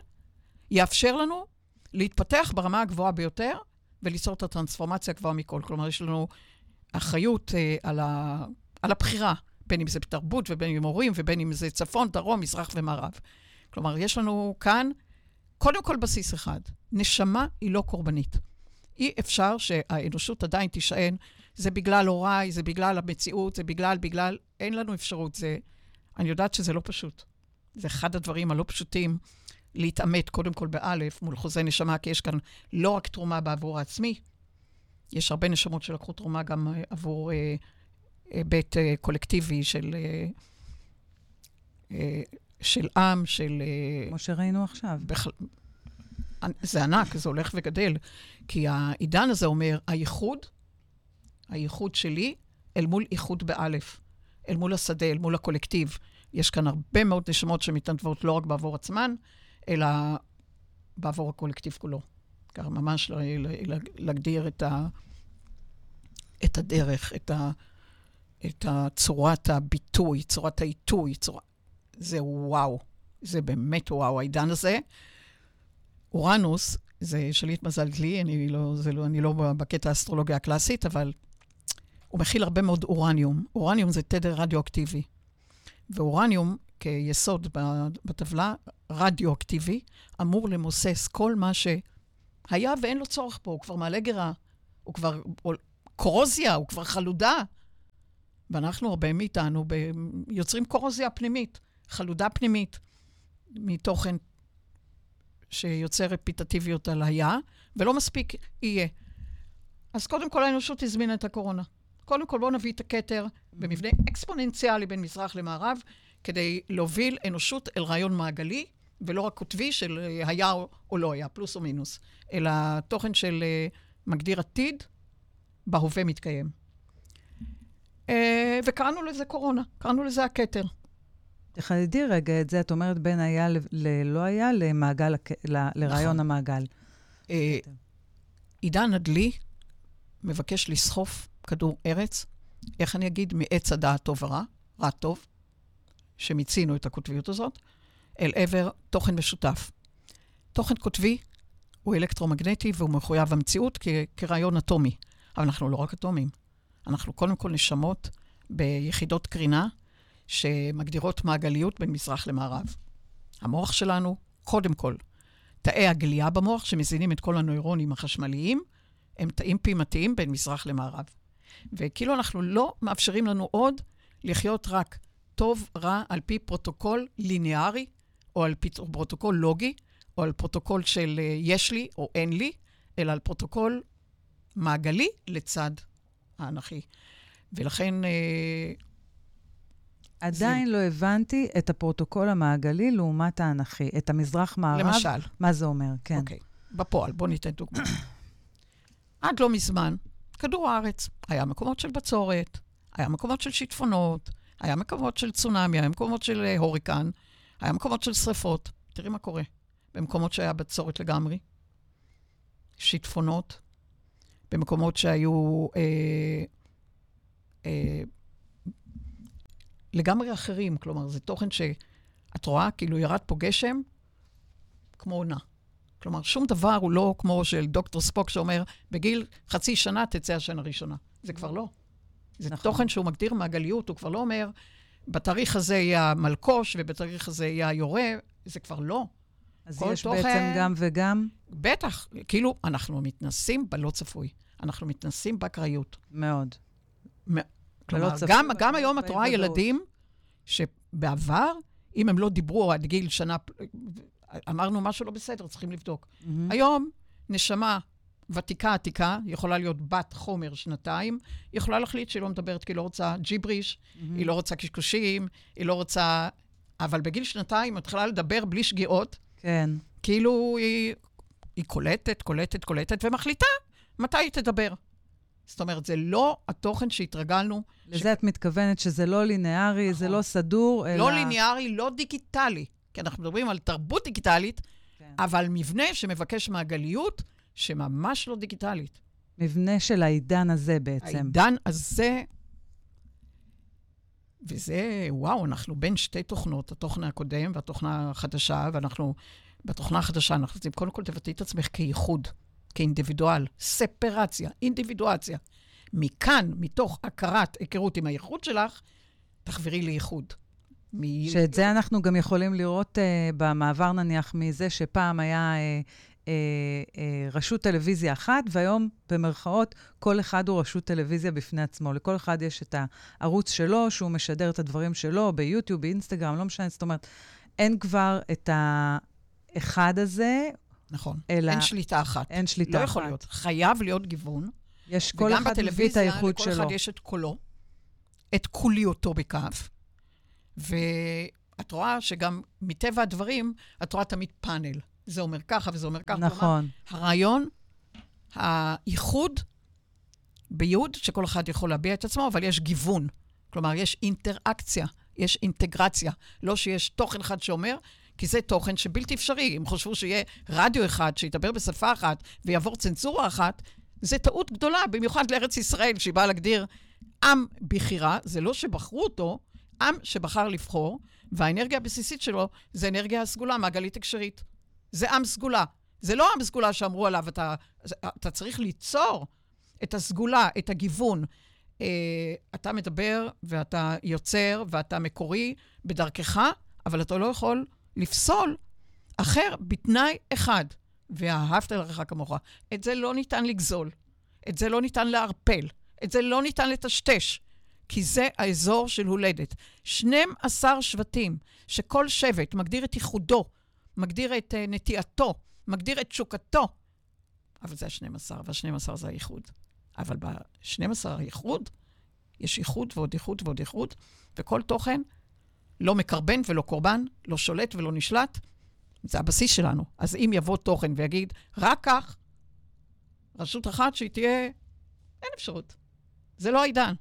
S3: יאפשר לנו להתפתח ברמה הגבוהה ביותר וליצור את הטרנספורמציה הגבוהה מכל. כלומר, יש לנו אחריות אה, על, ה, על הבחירה, בין אם זה בתרבות ובין אם הורים ובין אם זה צפון, דרום, מזרח ומערב. כלומר, יש לנו כאן קודם כל בסיס אחד, נשמה היא לא קורבנית. אי אפשר שהאנושות עדיין תישען, זה בגלל הוריי, זה בגלל המציאות, זה בגלל, בגלל, אין לנו אפשרות. זה, אני יודעת שזה לא פשוט. זה אחד הדברים הלא פשוטים להתעמת, קודם כל באלף, מול חוזה נשמה, כי יש כאן לא רק תרומה בעבור העצמי, יש הרבה נשמות שלקחו תרומה גם אה, עבור אה, היבט אה, קולקטיבי של, אה, אה, של עם, של... אה,
S2: כמו שראינו עכשיו.
S3: בכ... זה ענק, זה הולך וגדל. כי העידן הזה אומר, הייחוד, הייחוד שלי, אל מול איחוד באלף, אל מול השדה, אל מול הקולקטיב. יש כאן הרבה מאוד נשמות שמתנדבות לא רק בעבור עצמן, אלא בעבור הקולקטיב כולו. ככה ממש להגדיר את, ה, את הדרך, את, ה, את צורת הביטוי, צורת העיתוי, צורה... זה וואו. זה באמת וואו, העידן הזה. אורנוס, זה שליט מזל דלי, אני לא, לא, אני לא בקטע האסטרולוגיה הקלאסית, אבל הוא מכיל הרבה מאוד אורניום. אורניום זה תדר רדיואקטיבי. ואורניום, כיסוד בטבלה, רדיואקטיבי, אמור למוסס כל מה שהיה ואין לו צורך פה, הוא כבר מעלה גרה, הוא כבר קורוזיה, הוא כבר חלודה. ואנחנו, הרבה מאיתנו, יוצרים קורוזיה פנימית, חלודה פנימית, מתוכן שיוצר רפיטטיביות על היה, ולא מספיק יהיה. אז קודם כל האנושות הזמינה את הקורונה. קודם כל בואו נביא את הכתר במבנה אקספוננציאלי בין מזרח למערב, כדי להוביל אנושות אל רעיון מעגלי, ולא רק קוטבי של אה, היה או לא היה, פלוס או מינוס, אלא תוכן של אה, מגדיר עתיד, בהווה מתקיים. אה, וקראנו לזה קורונה, קראנו לזה הכתר.
S2: תחדדי רגע את זה, את אומרת בין היה ללא היה למעגל, לרעיון נכון. המעגל.
S3: עידן הדלי מבקש לסחוף כדור ארץ, איך אני אגיד, מעץ הדעת טוב ורע, רע טוב, שמיצינו את הקוטביות הזאת, אל עבר תוכן משותף. תוכן קוטבי הוא אלקטרומגנטי והוא מחויב המציאות כ- כרעיון אטומי. אבל אנחנו לא רק אטומים, אנחנו קודם כל נשמות ביחידות קרינה שמגדירות מעגליות בין מזרח למערב. המוח שלנו, קודם כל, תאי הגלייה במוח שמזינים את כל הנוירונים החשמליים, הם תאים פעימתיים בין מזרח למערב. וכאילו אנחנו לא מאפשרים לנו עוד לחיות רק טוב, רע, על פי פרוטוקול ליניארי, או על פי פרוטוקול לוגי, או על פרוטוקול של uh, יש לי או אין לי, אלא על פרוטוקול מעגלי לצד האנכי. ולכן... אה,
S2: עדיין זה... לא הבנתי את הפרוטוקול המעגלי לעומת האנכי, את המזרח-מערב.
S3: למשל.
S2: מה זה אומר, כן.
S3: אוקיי. בפועל, בואו ניתן דוגמא. עד לא מזמן, כדור הארץ, היה מקומות של בצורת, היה מקומות של שיטפונות, היה מקומות של צונאמי, היה מקומות של אה, הוריקן, היה מקומות של שריפות. תראי מה קורה. במקומות שהיה בצורת לגמרי, שיטפונות, במקומות שהיו אה, אה, לגמרי אחרים. כלומר, זה תוכן שאת רואה, כאילו ירד פה גשם, כמו עונה. כלומר, שום דבר הוא לא כמו של דוקטור ספוק שאומר, בגיל חצי שנה תצא השנה הראשונה. זה כבר לא. זה נכון. תוכן שהוא מגדיר מעגליות, הוא כבר לא אומר, בתאריך הזה יהיה המלקוש ובתאריך הזה יהיה היורה, זה כבר לא.
S2: אז יש תוכן, בעצם גם וגם?
S3: בטח. כאילו, אנחנו מתנסים בלא צפוי. אנחנו מתנסים באקראיות.
S2: מאוד.
S3: כלומר, צפוי, גם, גם היום את רואה ילדים שבעבר, אם הם לא דיברו עד גיל שנה, אמרנו משהו לא בסדר, צריכים לבדוק. Mm-hmm. היום, נשמה ותיקה עתיקה, יכולה להיות בת חומר שנתיים, יכולה להחליט שהיא לא מדברת כי היא לא רוצה ג'יבריש, mm-hmm. היא לא רוצה קשקושים, היא לא רוצה... אבל בגיל שנתיים היא מתחילה לדבר בלי שגיאות.
S2: כן.
S3: כאילו היא, היא קולטת, קולטת, קולטת, ומחליטה מתי היא תדבר. זאת אומרת, זה לא התוכן שהתרגלנו.
S2: לזה ש... את מתכוונת שזה לא לינארי, נכון. זה לא סדור,
S3: אלא... לא לינארי, לא דיגיטלי. כי אנחנו מדברים על תרבות דיגיטלית, כן. אבל מבנה שמבקש מעגליות שממש לא דיגיטלית.
S2: מבנה של העידן הזה בעצם.
S3: העידן הזה, וזה, וואו, אנחנו בין שתי תוכנות, התוכנה הקודם והתוכנה החדשה, ואנחנו, בתוכנה החדשה אנחנו רוצים, קודם כל תבטאי את עצמך כייחוד, כאינדיבידואל, ספרציה, אינדיבידואציה. מכאן, מתוך הכרת היכרות עם הייחוד שלך, תחברי לייחוד.
S2: מ... שאת זה אנחנו גם יכולים לראות uh, במעבר, נניח, מזה שפעם היה uh, uh, uh, רשות טלוויזיה אחת, והיום, במרכאות, כל אחד הוא רשות טלוויזיה בפני עצמו. לכל אחד יש את הערוץ שלו, שהוא משדר את הדברים שלו, ביוטיוב, באינסטגרם, לא משנה. זאת אומרת, אין כבר את האחד הזה.
S3: נכון. אלא... אין שליטה אחת.
S2: אין שליטה אחת.
S3: לא יכול להיות. חייב להיות גיוון.
S2: יש כל אחד מביא את הייחוד שלו.
S3: וגם בטלוויזיה, לכל אחד יש את קולו, את קוליותו בכף. ואת רואה שגם מטבע הדברים, את רואה תמיד פאנל. זה אומר ככה וזה אומר ככה.
S2: נכון. כלומר,
S3: הרעיון, הייחוד ביוד, שכל אחד יכול להביע את עצמו, אבל יש גיוון. כלומר, יש אינטראקציה, יש אינטגרציה. לא שיש תוכן אחד שאומר, כי זה תוכן שבלתי אפשרי. אם חשבו שיהיה רדיו אחד שידבר בשפה אחת ויעבור צנזורה אחת, זה טעות גדולה, במיוחד לארץ ישראל, שהיא באה להגדיר עם בחירה. זה לא שבחרו אותו, עם שבחר לבחור, והאנרגיה הבסיסית שלו זה אנרגיה סגולה, מעגלית הקשרית. זה עם סגולה. זה לא עם סגולה שאמרו עליו, אתה, אתה צריך ליצור את הסגולה, את הגיוון. Uh, אתה מדבר ואתה יוצר ואתה מקורי בדרכך, אבל אתה לא יכול לפסול אחר בתנאי אחד, ואהבת לרעך כמוך. את זה לא ניתן לגזול, את זה לא ניתן לערפל, את זה לא ניתן לטשטש. כי זה האזור של הולדת. 12 שבטים, שכל שבט מגדיר את ייחודו, מגדיר את uh, נטייתו, מגדיר את תשוקתו. אבל זה ה-12, וה-12 זה הייחוד. אבל ב-12 הייחוד, יש ייחוד ועוד ייחוד ועוד ייחוד, וכל תוכן לא מקרבן ולא קורבן, לא שולט ולא נשלט. זה הבסיס שלנו. אז אם יבוא תוכן ויגיד, רק כך, רשות אחת שהיא תהיה, אין אפשרות. זה לא העידן.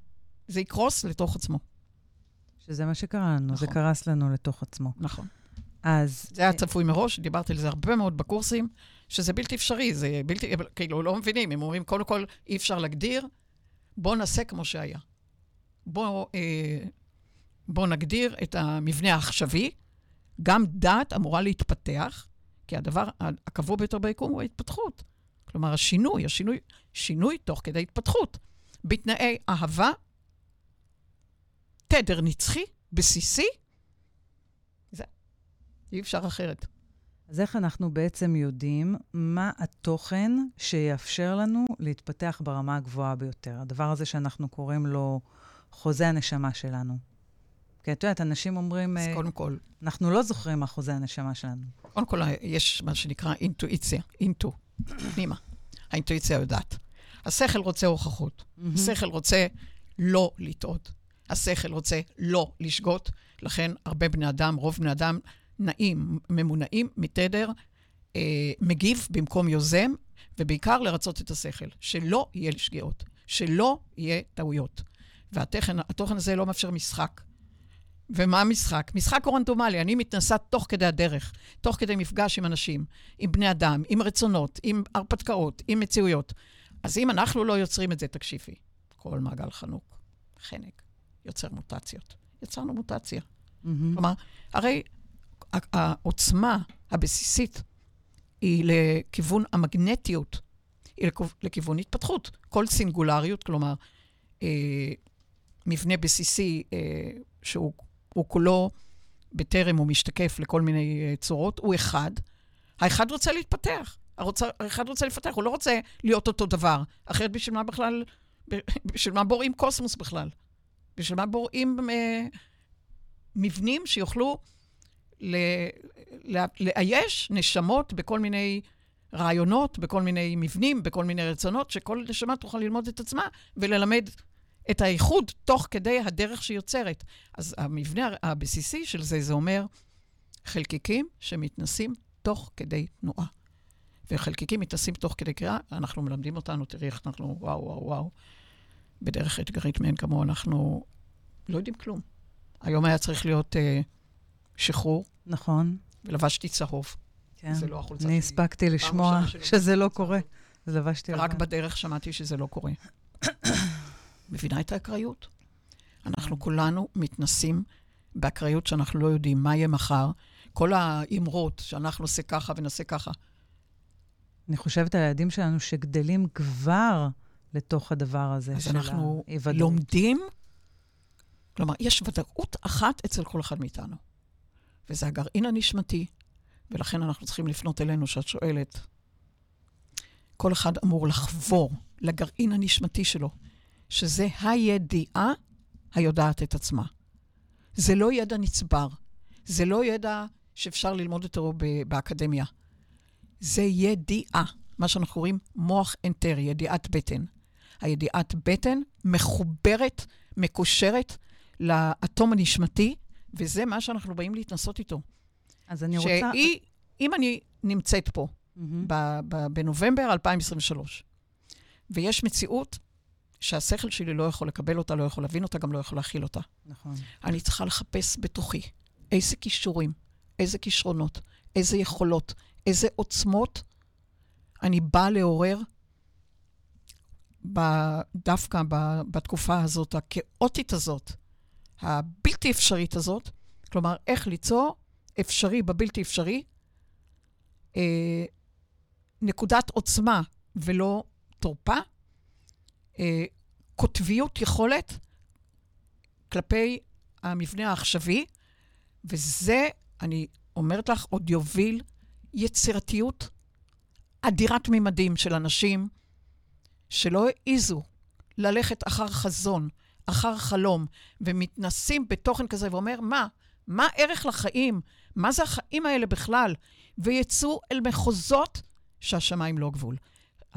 S3: זה יקרוס לתוך עצמו.
S2: שזה מה שקרה לנו, נכון. זה קרס לנו לתוך עצמו.
S3: נכון.
S2: אז...
S3: זה היה צפוי מראש, דיברתי על זה הרבה מאוד בקורסים, שזה בלתי אפשרי, זה בלתי, כאילו, לא מבינים, הם אומרים, קודם כל, אי אפשר להגדיר, בואו נעשה כמו שהיה. בואו אה, בוא נגדיר את המבנה העכשווי, גם דת אמורה להתפתח, כי הדבר הקבוע ביותר ביקום הוא ההתפתחות. כלומר, השינוי, השינוי, שינוי תוך כדי התפתחות. בתנאי אהבה תדר נצחי, בסיסי, זה, אי אפשר אחרת.
S2: אז איך אנחנו בעצם יודעים מה התוכן שיאפשר לנו להתפתח ברמה הגבוהה ביותר? הדבר הזה שאנחנו קוראים לו חוזה הנשמה שלנו. כי את יודעת, אנשים אומרים...
S3: אז uh, קודם כל...
S2: אנחנו לא זוכרים מה חוזה הנשמה שלנו.
S3: קודם כל, יש מה שנקרא אינטואיציה, אינטו, פנימה. האינטואיציה יודעת. השכל רוצה הוכחות. השכל רוצה לא לטעות. השכל רוצה לא לשגות, לכן הרבה בני אדם, רוב בני אדם, נעים, ממונעים מתדר, אה, מגיב במקום יוזם, ובעיקר לרצות את השכל, שלא יהיה שגיאות, שלא יהיה טעויות. והתוכן הזה לא מאפשר משחק. ומה המשחק? משחק הוא רנדומלי, אני מתנסה תוך כדי הדרך, תוך כדי מפגש עם אנשים, עם בני אדם, עם רצונות, עם הרפתקאות, עם מציאויות. אז אם אנחנו לא יוצרים את זה, תקשיבי, כל מעגל חנוק, חנק. יוצר מוטציות. יצרנו מוטציה. Mm-hmm. כלומר, הרי העוצמה הבסיסית היא לכיוון המגנטיות, היא לכיוון התפתחות. כל סינגולריות, כלומר, אה, מבנה בסיסי אה, שהוא כולו בטרם הוא משתקף לכל מיני אה, צורות, הוא אחד. האחד רוצה להתפתח. האחד רוצה לפתח, הוא לא רוצה להיות אותו דבר. אחרת בשביל מה בכלל, בשביל מה בוראים קוסמוס בכלל? בשביל מה בוראים אה, מבנים שיוכלו ל, ל, לאייש נשמות בכל מיני רעיונות, בכל מיני מבנים, בכל מיני רצונות, שכל נשמה תוכל ללמוד את עצמה וללמד את האיחוד תוך כדי הדרך שהיא יוצרת. אז המבנה הבסיסי של זה, זה אומר חלקיקים שמתנסים תוך כדי תנועה. וחלקיקים מתנסים תוך כדי קריאה, אנחנו מלמדים אותנו, תראי איך אנחנו, וואו, וואו, וואו. בדרך אתגרית מאין כמוהו, אנחנו לא יודעים כלום. היום היה צריך להיות אה, שחרור.
S2: נכון.
S3: ולבשתי צהוב.
S2: כן. זה לא החולצה שלי. אני הספקתי לשמוע שזה לא קורה. אז לבשתי
S3: רק. בדרך שמעתי שזה לא קורה. מבינה את האקראיות? אנחנו כולנו מתנסים באקראיות שאנחנו לא יודעים מה יהיה מחר. כל האמרות שאנחנו נעשה ככה ונעשה ככה.
S2: אני חושבת על הילדים שלנו שגדלים כבר לתוך הדבר הזה
S3: אז
S2: של
S3: אנחנו
S2: האי-ודאות.
S3: לומדים, כלומר, יש ודאות אחת אצל כל אחד מאיתנו, וזה הגרעין הנשמתי, ולכן אנחנו צריכים לפנות אלינו, שאת שואלת. כל אחד אמור לחבור לגרעין הנשמתי שלו, שזה הידיעה היודעת את עצמה. זה לא ידע נצבר, זה לא ידע שאפשר ללמוד אותו באקדמיה. זה ידיעה, מה שאנחנו קוראים מוח אנטרי, ידיעת בטן. הידיעת בטן מחוברת, מקושרת לאטום הנשמתי, וזה מה שאנחנו באים להתנסות איתו.
S2: אז אני רוצה...
S3: שהיא, אם אני נמצאת פה. ב- ב- בנובמבר 2023, ויש מציאות שהשכל שלי לא יכול לקבל אותה, לא יכול להבין אותה, גם לא יכול להכיל אותה.
S2: נכון.
S3: אני צריכה לחפש בתוכי איזה כישורים, איזה כישרונות, איזה יכולות, איזה עוצמות אני באה לעורר דווקא בתקופה הזאת, הכאוטית הזאת, הבלתי אפשרית הזאת, כלומר, איך ליצור אפשרי בבלתי אפשרי, אה, נקודת עוצמה ולא תורפה, אה, קוטביות יכולת כלפי המבנה העכשווי, וזה, אני אומרת לך, עוד יוביל יצירתיות אדירת ממדים של אנשים שלא העיזו ללכת אחר חזון, אחר חלום, ומתנסים בתוכן כזה ואומר, מה? מה ערך לחיים? מה זה החיים האלה בכלל? ויצאו אל מחוזות שהשמיים לא גבול.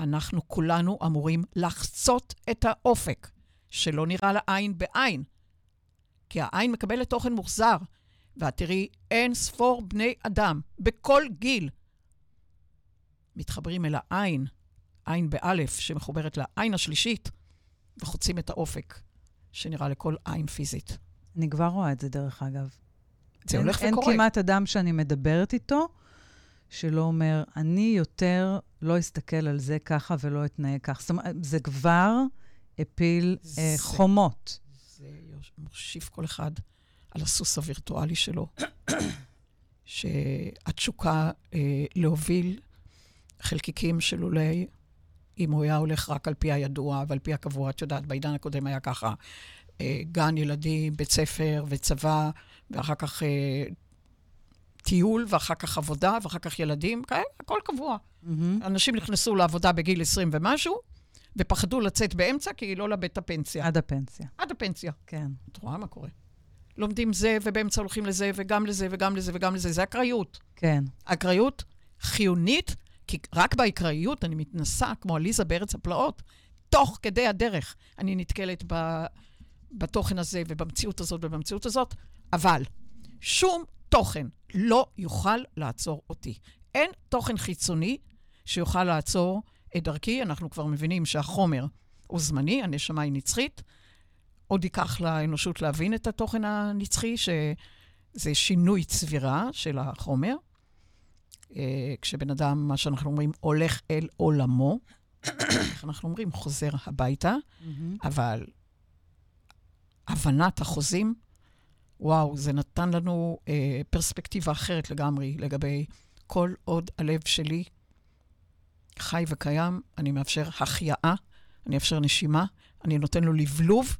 S3: אנחנו כולנו אמורים לחצות את האופק, שלא נראה לעין בעין. כי העין מקבלת תוכן מוחזר, ואת תראי אין ספור בני אדם, בכל גיל, מתחברים אל העין, עין באלף, שמחוברת לעין השלישית, וחוצים את האופק, שנראה לכל עין פיזית.
S2: אני כבר רואה את זה, דרך אגב.
S3: זה
S2: אין-
S3: הולך
S2: אין
S3: וקורה.
S2: כמעט אדם שאני מדברת איתו, שלא אומר, אני יותר לא אסתכל על זה ככה ולא אתנהג כך. זאת אומרת, זה כבר הפיל אה,
S3: זה-
S2: חומות.
S3: זה מושיב כל אחד על הסוס הווירטואלי שלו, שהתשוקה אה, להוביל חלקיקים של אולי, אם הוא היה הולך רק על פי הידוע ועל פי הקבוע, את יודעת, בעידן הקודם היה ככה, אה, גן ילדים, בית ספר וצבא, ואחר כך טיול, ואחר כך עבודה, ואחר כך ילדים, כאלה, הכל קבוע.
S2: מהמם.
S3: אנשים נכנסו לעבודה בגיל 20 ומשהו, ופחדו לצאת באמצע כי לא לאבד את הפנסיה.
S2: עד הפנסיה,
S3: עד הפנסיה.
S2: כן.
S3: את רואה מה קורה? לומדים זה, ובאמצע הולכים לזה, וגם לזה, וגם לזה, וגם לזה. זה אקראיות.
S2: כן.
S3: אקראיות חיונית, כי רק באקראיות אני מתנסה, כמו עליזה בארץ הפלאות, תוך כדי הדרך אני נתקלת ב, בתוכן הזה, ובמציאות הזאת, ובמציאות הזאת, אבל שום תוכן לא יוכל לעצור אותי. אין תוכן חיצוני שיוכל לעצור את דרכי. אנחנו כבר מבינים שהחומר הוא זמני, הנשמה היא נצחית. עוד ייקח לאנושות להבין את התוכן הנצחי, שזה שינוי צבירה של החומר. אה, כשבן אדם, מה שאנחנו אומרים, הולך אל עולמו, איך אנחנו אומרים, חוזר הביתה,
S2: מהמם.
S3: אבל הבנת החוזים, וואו, זה נתן לנו אה, פרספקטיבה אחרת לגמרי לגבי כל עוד הלב שלי חי וקיים, אני מאפשר החייאה, אני מאפשר נשימה, אני נותן לו לבלוב,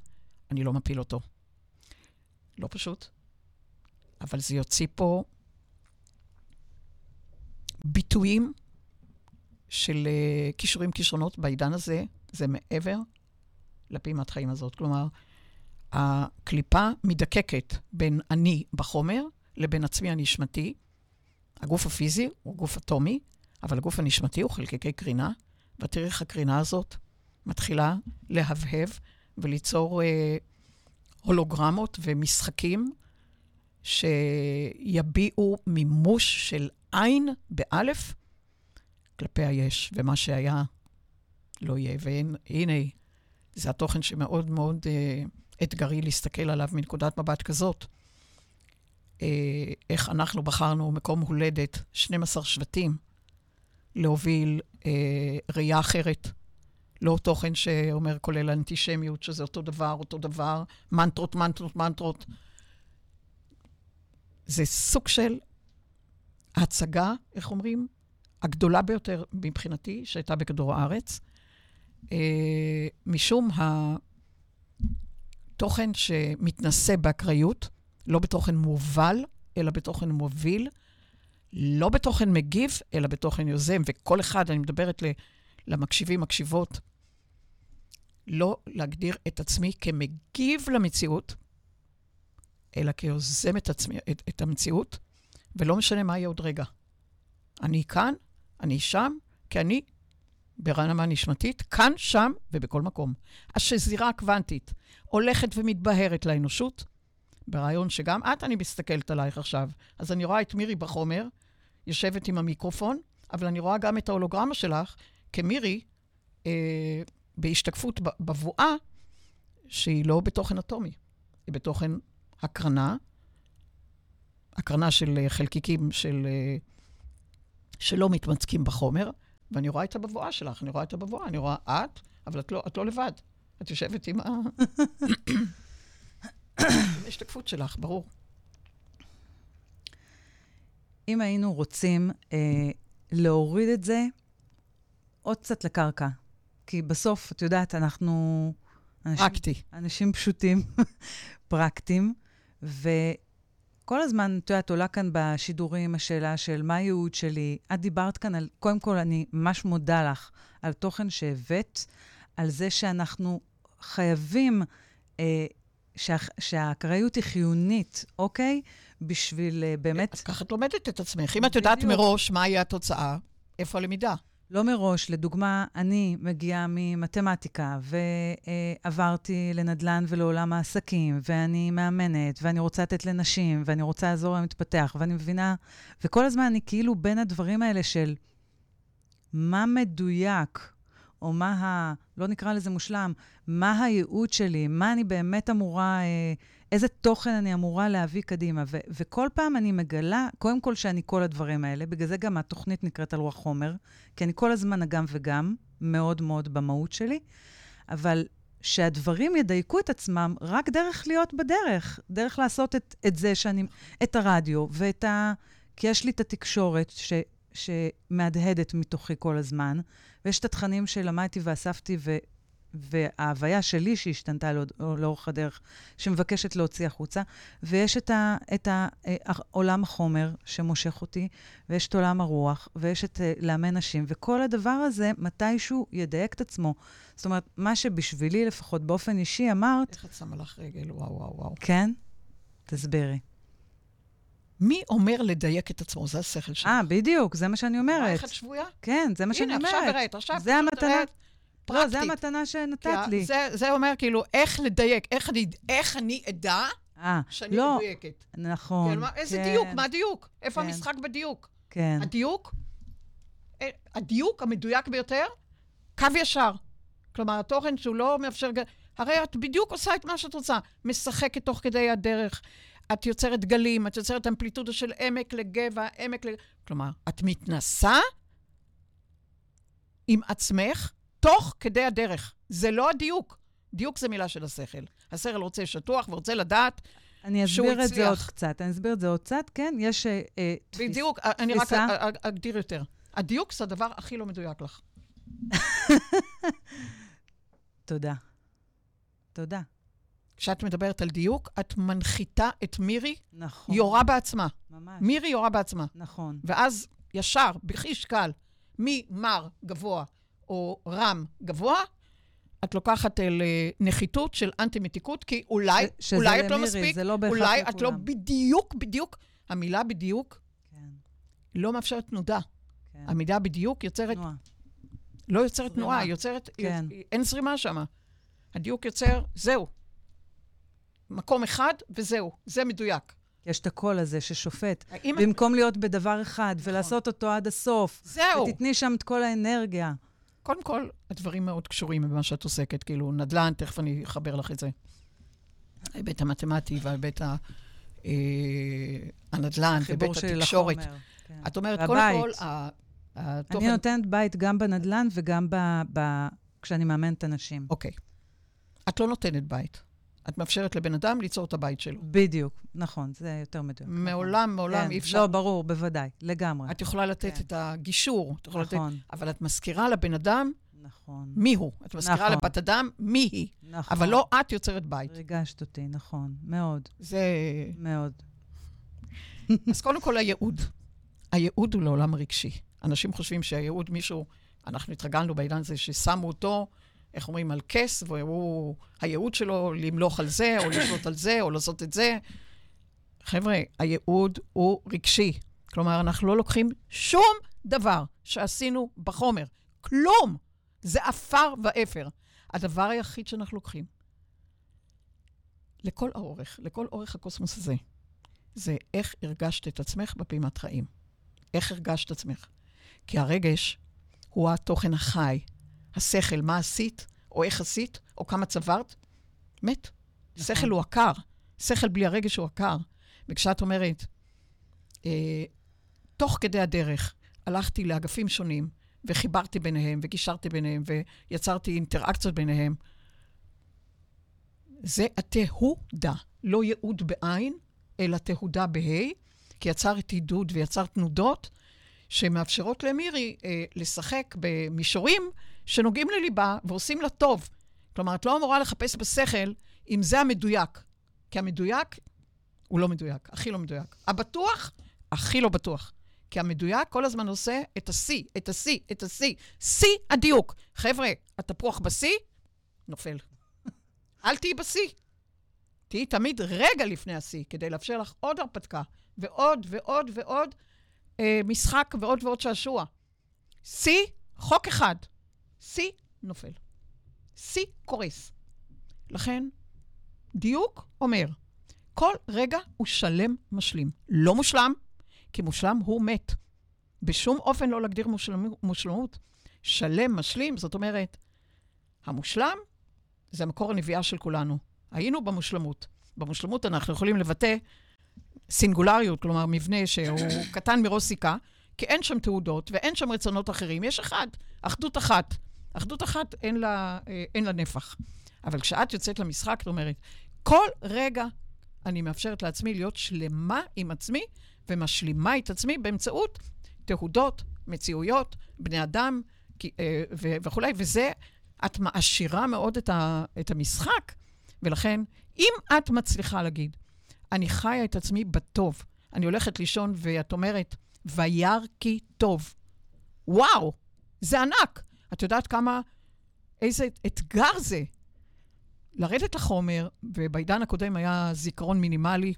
S3: אני לא מפיל אותו. לא פשוט, אבל זה יוציא פה ביטויים של uh, כישורים, כישרונות בעידן הזה, זה מעבר לפעימת חיים הזאת. כלומר, הקליפה מדקקת בין אני בחומר לבין עצמי הנשמתי. הגוף הפיזי הוא גוף אטומי, אבל הגוף הנשמתי הוא חלקיקי קרינה, ותראי איך הקרינה הזאת מתחילה להבהב וליצור אה, הולוגרמות ומשחקים שיביעו מימוש של עין באלף כלפי היש, ומה שהיה לא יהיה. והנה, זה התוכן שמאוד מאוד אה, אתגרי להסתכל עליו מנקודת מבט כזאת. אה, איך אנחנו בחרנו מקום הולדת 12 שבטים להוביל אה, ראייה אחרת. לא תוכן שאומר כולל אנטישמיות, שזה אותו דבר, אותו דבר, מנטרות, מנטרות, מנטרות. זה סוג של הצגה, איך אומרים? הגדולה ביותר מבחינתי, שהייתה בכדור הארץ. אה, משום התוכן שמתנשא באקראיות, לא בתוכן מובל, אלא בתוכן מוביל, לא בתוכן מגיב, אלא בתוכן יוזם, וכל אחד, אני מדברת למקשיבים, מקשיבות, לא להגדיר את עצמי כמגיב למציאות, אלא כיוזם את, עצמי, את, את המציאות, ולא משנה מה יהיה עוד רגע. אני כאן, אני שם, כי אני ברמה נשמתית, כאן, שם ובכל מקום. השזירה הקוונטית הולכת ומתבהרת לאנושות, ברעיון שגם את, אני מסתכלת עלייך עכשיו. אז אני רואה את מירי בחומר, יושבת עם המיקרופון, אבל אני רואה גם את ההולוגרמה שלך כמירי, אה, בהשתקפות בבואה, שהיא לא בתוכן אטומי, היא בתוכן הקרנה, הקרנה של אה, חלקיקים של, אה, שלא מתמצקים בחומר, ואני רואה את הבבואה שלך, אני רואה את הבבואה, אני רואה את, אבל את לא, את לא לבד. את יושבת עם ה... עם ההשתקפות שלך, ברור.
S2: אם היינו רוצים אה, להוריד את זה עוד קצת לקרקע, כי בסוף, את יודעת, אנחנו...
S3: אנשים, פרקטי.
S2: אנשים פשוטים, פרקטיים, וכל הזמן, את יודעת, עולה כאן בשידורים השאלה של מה הייעוד שלי. את דיברת כאן על, קודם כל, אני ממש מודה לך על תוכן שהבאת, על זה שאנחנו חייבים, אה, שה, שהאקראיות היא חיונית, אוקיי? בשביל uh, באמת...
S3: אז ככה את לומדת את עצמך. אם את יודעת מראש מה יהיה התוצאה, איפה הלמידה?
S2: לא מראש. לדוגמה, אני מגיעה ממתמטיקה, ועברתי לנדל"ן ולעולם העסקים, ואני מאמנת, ואני רוצה לתת לנשים, ואני רוצה לעזור להם להתפתח, ואני מבינה... וכל הזמן אני כאילו בין הדברים האלה של מה מדויק, או מה ה... לא נקרא לזה מושלם, מה הייעוד שלי, מה אני באמת אמורה... אה, איזה תוכן אני אמורה להביא קדימה. ו- וכל פעם אני מגלה, קודם כל שאני כל הדברים האלה, בגלל זה גם התוכנית נקראת על רוח חומר, כי אני כל הזמן הגם וגם, מאוד מאוד במהות שלי, אבל שהדברים ידייקו את עצמם רק דרך להיות בדרך, דרך לעשות את, את זה שאני, את הרדיו ואת ה... כי יש לי את התקשורת ש, שמהדהדת מתוכי כל הזמן, ויש את התכנים שלמדתי ואספתי ו, וההוויה שלי שהשתנתה לא, לאורך הדרך, שמבקשת להוציא החוצה, ויש את, ה, את ה, אה, עולם החומר שמושך אותי, ויש את עולם הרוח, ויש את uh, לאמן נשים, וכל הדבר הזה מתישהו ידייק את עצמו. זאת אומרת, מה שבשבילי לפחות באופן אישי אמרת...
S3: איך את שמה לך רגל? וואו, וואו, וואו.
S2: כן? תסבירי.
S3: מי אומר לדייק את עצמו? זה השכל שלך.
S2: אה, בדיוק, זה מה שאני אומרת.
S3: את שבויה?
S2: כן, זה מה שאני אומרת.
S3: הנה, עכשיו הראית, עכשיו
S2: זה המתנה. פרקטית. לא, זו המתנה שנתת לי.
S3: זה, זה אומר כאילו, איך לדייק, איך אני, איך אני אדע 아, אה, שאני לא, מדויקת.
S2: נכון,
S3: כן. איזה כן. דיוק? מה הדיוק? איפה כן. המשחק בדיוק?
S2: כן.
S3: הדיוק, אה, הדיוק המדויק ביותר, קו ישר. כלומר, התוכן שהוא לא מאפשר... הרי את בדיוק עושה את מה שאת רוצה. משחקת תוך כדי הדרך. את יוצרת גלים, את יוצרת אמפליטודה של עמק לגבע, עמק ל... כלומר, את מתנסה עם עצמך, תוך כדי הדרך. זה לא הדיוק. דיוק זה מילה של השכל. השכל רוצה שטוח ורוצה לדעת
S2: אני אסביר את זה עוד קצת. אני אסביר את זה עוד קצת, כן? יש אה, אה
S3: תפיס, בדיוק, תפיסה. אני רק אגדיר יותר. הדיוק זה הדבר הכי לא מדויק לך.
S2: תודה. תודה.
S3: כשאת מדברת על דיוק, את מנחיתה את מירי,
S2: נכון.
S3: יורה בעצמה.
S2: ממש.
S3: מירי יורה בעצמה.
S2: נכון.
S3: ואז ישר, בחיש קל, ממר גבוה או רם גבוה, את לוקחת אל אה, נחיתות של אנטי-מתיקות, כי אולי, ש- אולי את לא מספיק,
S2: זה לא
S3: אולי. את לא בדיוק, בדיוק, המילה בדיוק
S2: כן.
S3: לא מאפשרת תנודה.
S2: כן.
S3: המילה בדיוק יוצרת,
S2: תנועה.
S3: לא יוצרת תנועה, היא יוצרת,
S2: כן.
S3: אין זרימה שם. הדיוק יוצר, זהו. מקום אחד וזהו, זה מדויק.
S2: יש את הקול הזה ששופט. במקום את... להיות בדבר אחד נכון. ולעשות אותו עד הסוף.
S3: זהו.
S2: ותתני שם את כל האנרגיה.
S3: קודם כל, הדברים מאוד קשורים במה שאת עוסקת. כאילו, נדל"ן, תכף אני אחבר לך את זה. ההיבט המתמטי וההיבט ה... אה, הנדל"ן, והיבט התקשורת.
S2: כן.
S3: את אומרת, קודם כל. התוכן...
S2: אני נותנת בית גם בנדל"ן וגם ב, ב, כשאני מאמנת אנשים.
S3: אוקיי. את לא נותנת בית. את מאפשרת לבן אדם ליצור את הבית שלו.
S2: בדיוק, נכון, זה יותר מדויק.
S3: מעולם, מעולם
S2: כן,
S3: אי אפשר...
S2: לא, ברור, בוודאי, לגמרי.
S3: את יכולה לתת
S2: כן.
S3: את הגישור, את יכולה לתת...
S2: נכון,
S3: אבל את מזכירה לבן אדם
S2: נכון,
S3: מי הוא. את מזכירה
S2: נכון.
S3: לבת אדם מי היא.
S2: נכון.
S3: אבל לא את יוצרת בית.
S2: ריגשת אותי, נכון, מאוד,
S3: זה...
S2: מאוד.
S3: אז קודם כל הייעוד. הייעוד הוא לעולם הרגשי. אנשים חושבים שהייעוד, מישהו, אנחנו התרגלנו בעידן הזה ששמו אותו, איך אומרים, על כס, והוא, הייעוד שלו למלוך על זה, או לשלוט על זה, או לעשות את זה. חבר'ה, הייעוד הוא רגשי. כלומר, אנחנו לא לוקחים שום דבר שעשינו בחומר. כלום. זה עפר ואפר. הדבר היחיד שאנחנו לוקחים, לכל האורך, לכל אורך הקוסמוס הזה, זה איך הרגשת את עצמך בפעימת חיים. איך הרגשת עצמך. כי הרגש הוא התוכן החי. השכל, מה עשית, או איך עשית, או כמה צברת, מת.
S2: נכון.
S3: שכל הוא עקר. שכל בלי הרגש הוא עקר. וכשאת אומרת, אה, תוך כדי הדרך הלכתי לאגפים שונים, וחיברתי ביניהם, וגישרתי ביניהם, ויצרתי אינטראקציות ביניהם, זה התהודה, לא ייעוד בעין, אלא תהודה בה', כי יצרת עידוד ויצר תנודות שמאפשרות למירי אה, לשחק במישורים שנוגעים לליבה ועושים לה טוב. כלומר, את לא אמורה לחפש בשכל אם זה המדויק, כי המדויק הוא לא מדויק, הכי לא מדויק. הבטוח, הכי לא בטוח. כי המדויק כל הזמן עושה את השיא, את השיא, את השיא. שיא הדיוק. חבר'ה, התפוח בשיא, נופל. אל תהיי בשיא. תהיי תמיד רגע לפני השיא, כדי לאפשר לך עוד הרפתקה, ועוד ועוד ועוד אה, משחק ועוד ועוד שעשוע. שיא, חוק אחד. שיא, נופל. שיא, קורס. לכן, דיוק אומר, כל רגע הוא שלם משלים. לא מושלם, כי מושלם הוא מת. בשום אופן לא להגדיר מושלמ, מושלמות. שלם, משלים, זאת אומרת, המושלם זה מקור הנביאה של כולנו. היינו במושלמות. במושלמות אנחנו יכולים לבטא סינגולריות, כלומר מבנה שהוא קטן מראש סיכה, כי אין שם תעודות ואין שם רצונות אחרים. יש אחד, אחדות אחת. אחדות אחת אין לה, אה, אין לה נפח. אבל כשאת יוצאת למשחק, את אומרת, כל רגע אני מאפשרת לעצמי להיות שלמה עם עצמי ומשלימה את עצמי באמצעות תהודות, מציאויות, בני אדם אה, ו- וכולי, וזה, את מעשירה מאוד את, ה- את המשחק, ולכן, אם את מצליחה להגיד, אני חיה את עצמי בטוב, אני הולכת לישון ואת אומרת, וירא כי טוב. וואו, זה ענק. את יודעת כמה, איזה אתגר זה. לרדת לחומר, ובעידן הקודם היה זיכרון מינימלי,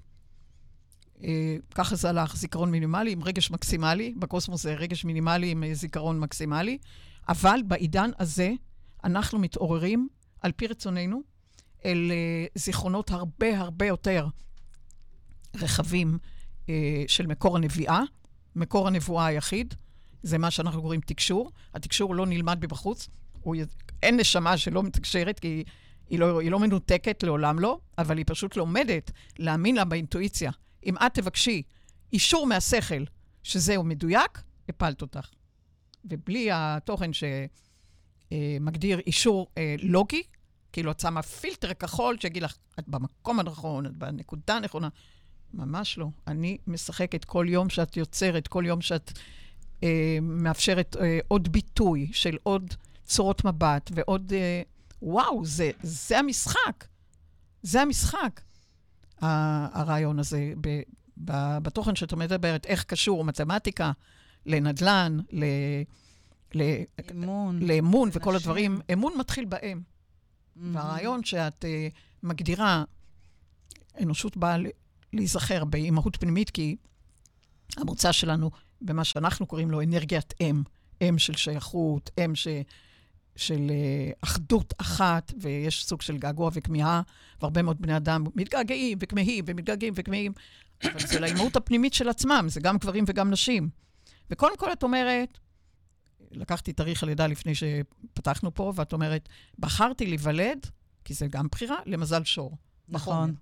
S3: אה, ככה זה הלך, זיכרון מינימלי עם רגש מקסימלי, בקוסמוס זה רגש מינימלי עם אה, זיכרון מקסימלי, אבל בעידן הזה אנחנו מתעוררים, על פי רצוננו, אל אה, זיכרונות הרבה הרבה יותר רחבים אה, של מקור הנביאה, מקור הנבואה היחיד, זה מה שאנחנו קוראים תקשור. התקשור לא נלמד מבחוץ, הוא, אין נשמה שלא מתקשרת, כי היא לא, היא לא מנותקת, לעולם לא, אבל היא פשוט לומדת להאמין לה באינטואיציה. אם את תבקשי אישור מהשכל שזהו מדויק, הפלת אותך. ובלי התוכן שמגדיר אישור אה, לוגי, כאילו את שמה פילטר כחול שיגיד לך, את במקום הנכון, את בנקודה הנכונה. ממש לא. אני משחקת כל יום שאת יוצרת, כל יום שאת אה, מאפשרת אה, עוד ביטוי של עוד צורות מבט ועוד... אה, וואו, זה, זה המשחק. זה המשחק. הרעיון הזה, ב, ב, בתוכן שאת מדברת, איך קשור מתמטיקה לנדל"ן, ל, ל,
S2: אמון.
S3: לאמון וכל. הדברים. אמון מתחיל בהם.
S2: מהמם.
S3: והרעיון שאת uh, מגדירה, אנושות באה להיזכר באימהות פנימית, כי המוצא שלנו, במה שאנחנו קוראים לו אנרגיית אם, אם של שייכות, אם ש... של uh, אחדות אחת, ויש סוג של געגוע וכמיהה, והרבה מאוד בני אדם מתגעגעים וכמהים ומתגעגעים וכמהים, אבל זה לאימהות הפנימית של עצמם, זה גם גברים וגם נשים. וקודם כל את אומרת, לקחתי תאריך הלידה לפני שפתחנו פה, ואת אומרת, בחרתי להיוולד, כי זה גם בחירה, למזל שור.
S2: נכון.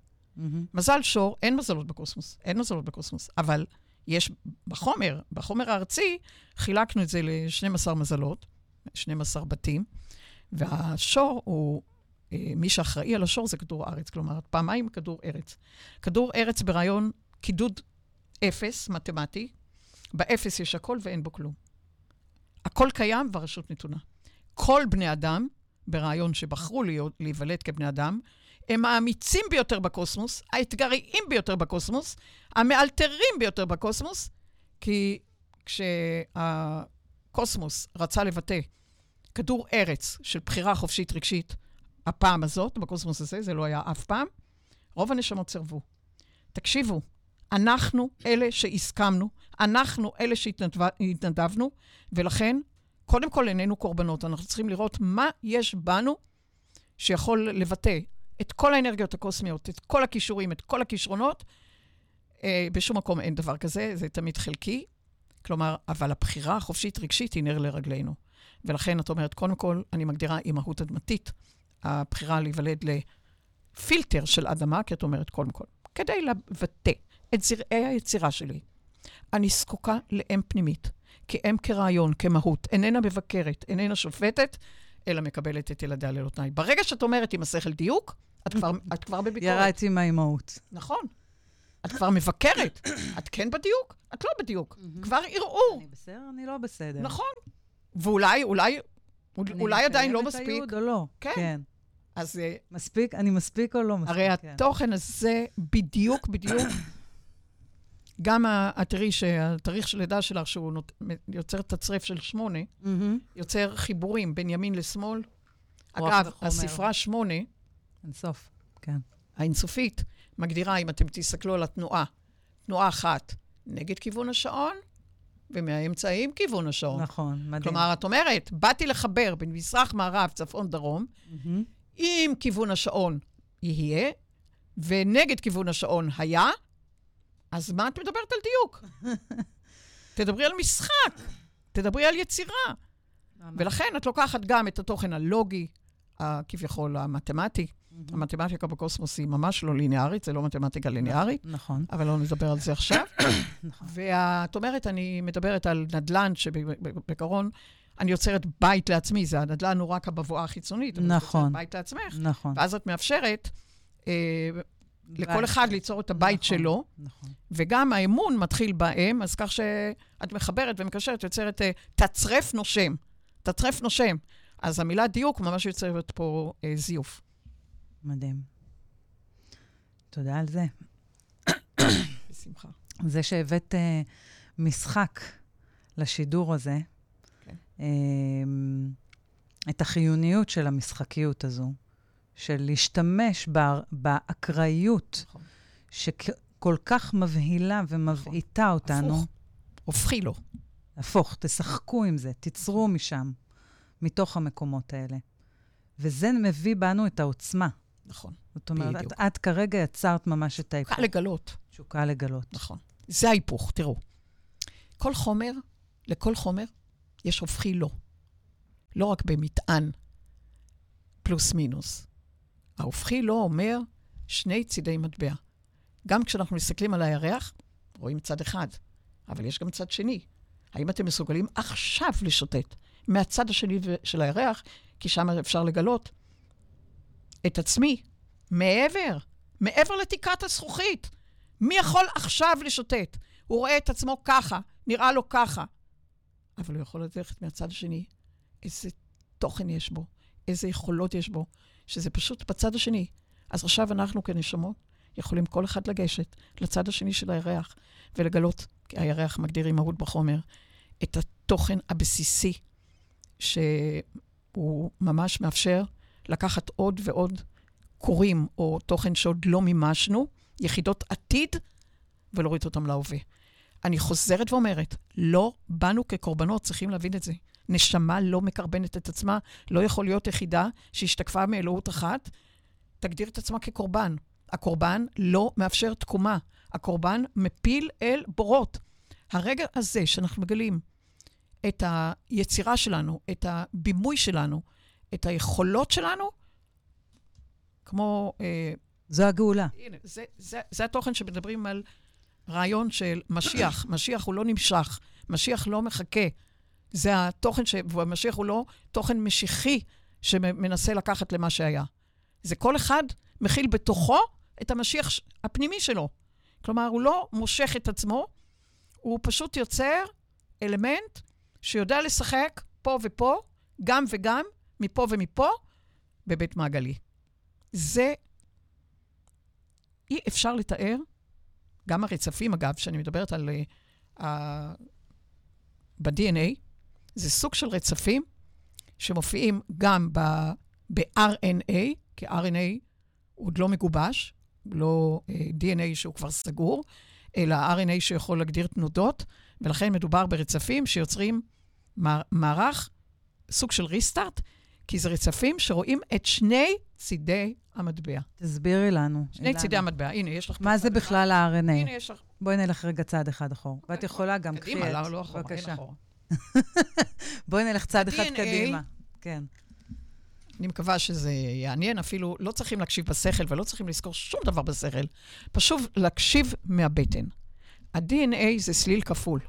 S3: מזל שור, אין מזלות בקוסמוס, אין מזלות בקוסמוס, אבל יש בחומר, בחומר הארצי, חילקנו את זה ל-12 מזלות, 12 בתים, והשור הוא, אה, מי שאחראי על השור זה כדור הארץ, כלומר, פעמיים כדור ארץ. כדור ארץ ברעיון קידוד אפס, מתמטי, באפס יש הכל ואין בו כלום. הכל קיים והרשות נתונה. כל בני אדם, ברעיון שבחרו להיות, להיוולד כבני אדם, הם האמיצים ביותר בקוסמוס, האתגריים ביותר בקוסמוס, המאלתרים ביותר בקוסמוס, כי כשהקוסמוס רצה לבטא כדור ארץ של בחירה חופשית רגשית, הפעם הזאת, בקוסמוס הזה, זה לא היה אף פעם, רוב הנשמות סירבו. תקשיבו, אנחנו אלה שהסכמנו, אנחנו אלה שהתנדבנו, ולכן, קודם כל איננו קורבנות. אנחנו צריכים לראות מה יש בנו שיכול לבטא את כל האנרגיות הקוסמיות, את כל הכישורים, את כל הכישרונות. אה, בשום מקום אין דבר כזה, זה תמיד חלקי. כלומר, אבל הבחירה החופשית רגשית היא נר לרגלינו. ולכן את אומרת, קודם כל, אני מגדירה אימהות אדמתית, הבחירה להיוולד לפילטר של אדמה, כי את אומרת, קודם כל, כדי לבטא את זרעי היצירה שלי. אני זקוקה לאם פנימית, כי אם כרעיון, כמהות, איננה מבקרת, איננה שופטת, אלא מקבלת את ילדיה ללא תנאי. ברגע שאת אומרת עם השכל דיוק, את כבר, את כבר בביקורת.
S2: ירדתי עם האימהות.
S3: נכון. את כבר מבקרת. את כן בדיוק, את לא בדיוק. כבר ערעור.
S2: אני בסדר, אני לא בסדר.
S3: נכון. ואולי, אולי, אולי עדיין לא מספיק.
S2: אני מקיימת את הייעוד או לא.
S3: כן.
S2: כן.
S3: אז אה,
S2: מספיק, אני מספיק או לא מספיק?
S3: הרי
S2: כן.
S3: התוכן הזה בדיוק, בדיוק, גם ה- את תראי שהתאריך של לידה שלך, שהוא נות- יוצר תצרף של שמונה,
S2: מהמם.
S3: יוצר חיבורים בין ימין לשמאל. אגב,
S2: וחומר.
S3: הספרה שמונה,
S2: אין סוף, כן.
S3: האינסופית, מגדירה, אם אתם תסתכלו על התנועה, תנועה אחת נגד כיוון השעון, ומהאמצע עם כיוון השעון.
S2: נכון, מדהים.
S3: כלומר, את אומרת, באתי לחבר בין מזרח, מערב, צפון, דרום,
S2: מהמם.
S3: אם כיוון השעון יהיה, ונגד כיוון השעון היה, אז מה את מדברת על דיוק? תדברי על משחק, תדברי על יצירה. ולכן את לוקחת גם את התוכן הלוגי, כביכול המתמטי. המתמטיקה בקוסמוס היא ממש לא ליניארית, זה לא מתמטיקה ליניארית,
S2: נכון,
S3: אבל לא נדבר על זה עכשיו.
S2: נכון.
S3: ואת אומרת, אני מדברת על נדל"ן שבעיקרון, אני יוצרת בית לעצמי, זה הנדל"ן הוא רק הבבואה החיצונית.
S2: נכון.
S3: בית לעצמך,
S2: נכון.
S3: ואז את מאפשרת אה, לכל אחד ליצור את הבית
S2: נכון.
S3: שלו,
S2: נכון.
S3: וגם האמון מתחיל באם, אז כך שאת מחברת ומקשרת, יוצרת אה, תצרף נושם. תצרף נושם. אז המילה דיוק ממש יוצרת פה אה, זיוף.
S2: מדהים. תודה על זה.
S3: בשמחה.
S2: זה שהבאת uh, משחק לשידור הזה,
S3: כן.
S2: um, את החיוניות של המשחקיות הזו, של להשתמש באקראיות
S3: נכון.
S2: שכל כך מבהילה ומבעיטה אותנו.
S3: הפוך. הופכי לו.
S2: הפוך, תשחקו עם זה, תיצרו משם, מתוך המקומות האלה. וזה מביא בנו את העוצמה.
S3: נכון.
S2: זאת אומרת,
S3: בדיוק.
S2: את, את כרגע יצרת ממש את ההיפוך.
S3: קל לגלות.
S2: תשוקה לגלות.
S3: נכון. זה ההיפוך, תראו. כל חומר, לכל חומר, יש הופכי לו. לא רק במטען פלוס מינוס. ההופכי לו אומר שני צידי מטבע. גם כשאנחנו מסתכלים על הירח, רואים צד אחד, אבל יש גם צד שני. האם אתם מסוגלים עכשיו לשוטט מהצד השני של הירח, כי שם אפשר לגלות את עצמי מעבר, מעבר לתקרת הזכוכית. מי יכול עכשיו לשוטט? הוא רואה את עצמו ככה, נראה לו ככה. אבל הוא יכול ללכת מהצד השני, איזה תוכן יש בו, איזה יכולות יש בו, שזה פשוט בצד השני. אז עכשיו אנחנו כנשמות יכולים כל אחד לגשת לצד השני של הירח ולגלות, כי הירח מגדיר אימהות בחומר, את התוכן הבסיסי, שהוא ממש מאפשר לקחת עוד ועוד קורים או תוכן שעוד לא מימשנו, יחידות עתיד, ולהוריד אותם להווה. אני חוזרת ואומרת, לא באנו כקורבנות, צריכים להבין את זה. נשמה לא מקרבנת את עצמה, לא יכול להיות יחידה שהשתקפה מאלוהות אחת, תגדיר את עצמה כקורבן. הקורבן לא מאפשר תקומה, הקורבן מפיל אל בורות. הרגע הזה שאנחנו מגלים את היצירה שלנו, את הבימוי שלנו, את היכולות שלנו, כמו... אה,
S2: זו הגאולה.
S3: הנה, זה, זה, זה התוכן שמדברים על רעיון של משיח. משיח הוא לא נמשך, משיח לא מחכה. זה התוכן, ש... והמשיח הוא לא תוכן משיחי שמנסה לקחת למה שהיה. זה כל אחד מכיל בתוכו את המשיח הפנימי שלו. כלומר, הוא לא מושך את עצמו, הוא פשוט יוצר אלמנט שיודע לשחק פה ופה, גם וגם, מפה ומפה, בבית מעגלי. זה אי אפשר לתאר, גם הרצפים, אגב, שאני מדברת על... Uh, ב-DNA, זה סוג של רצפים שמופיעים גם ב-RNA, כי RNA עוד לא מגובש, לא uh, אה, DNA שהוא כבר סגור, אלא RNA שיכול להגדיר תנודות, ולכן מדובר ברצפים שיוצרים מערך, סוג של ריסטארט, כי זה רצפים שרואים את שני צידי המטבע.
S2: תסבירי לנו.
S3: שני אילנה. צידי המטבע. הנה, יש לך...
S2: מה זה בכלל ה-RNA?
S3: הנה, יש לך...
S2: בואי נלך רגע צעד אחד אחור. ואת אוקיי. יכולה גם
S3: קחי את... קדימה, למה לא אחורה?
S2: בבקשה. בואי נלך צעד אחד קדימה. כן.
S3: אני מקווה שזה יעניין, אפילו לא צריכים להקשיב בשכל ולא צריכים לזכור שום דבר בשכל, פשוט להקשיב מהבטן. ה-DNA זה סליל כפול.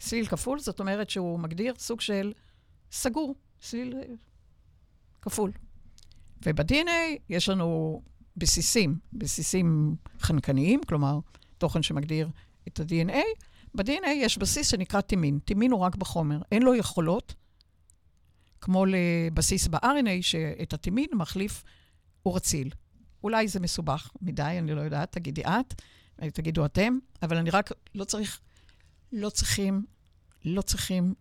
S3: סליל כפול, זאת אומרת שהוא מגדיר סוג של סגור, סליל כפול. וב-DNA יש לנו בסיסים, בסיסים חנקניים, כלומר, תוכן שמגדיר את ה-DNA. ב-DNA יש בסיס שנקרא טימין. טימין הוא רק בחומר, אין לו יכולות, כמו לבסיס ב-RNA, שאת הטימין מחליף אורציל. אולי זה מסובך מדי, אני לא יודעת, תגידי את, תגידו אתם, אבל אני רק, לא צריך, לא צריכים, לא צריכים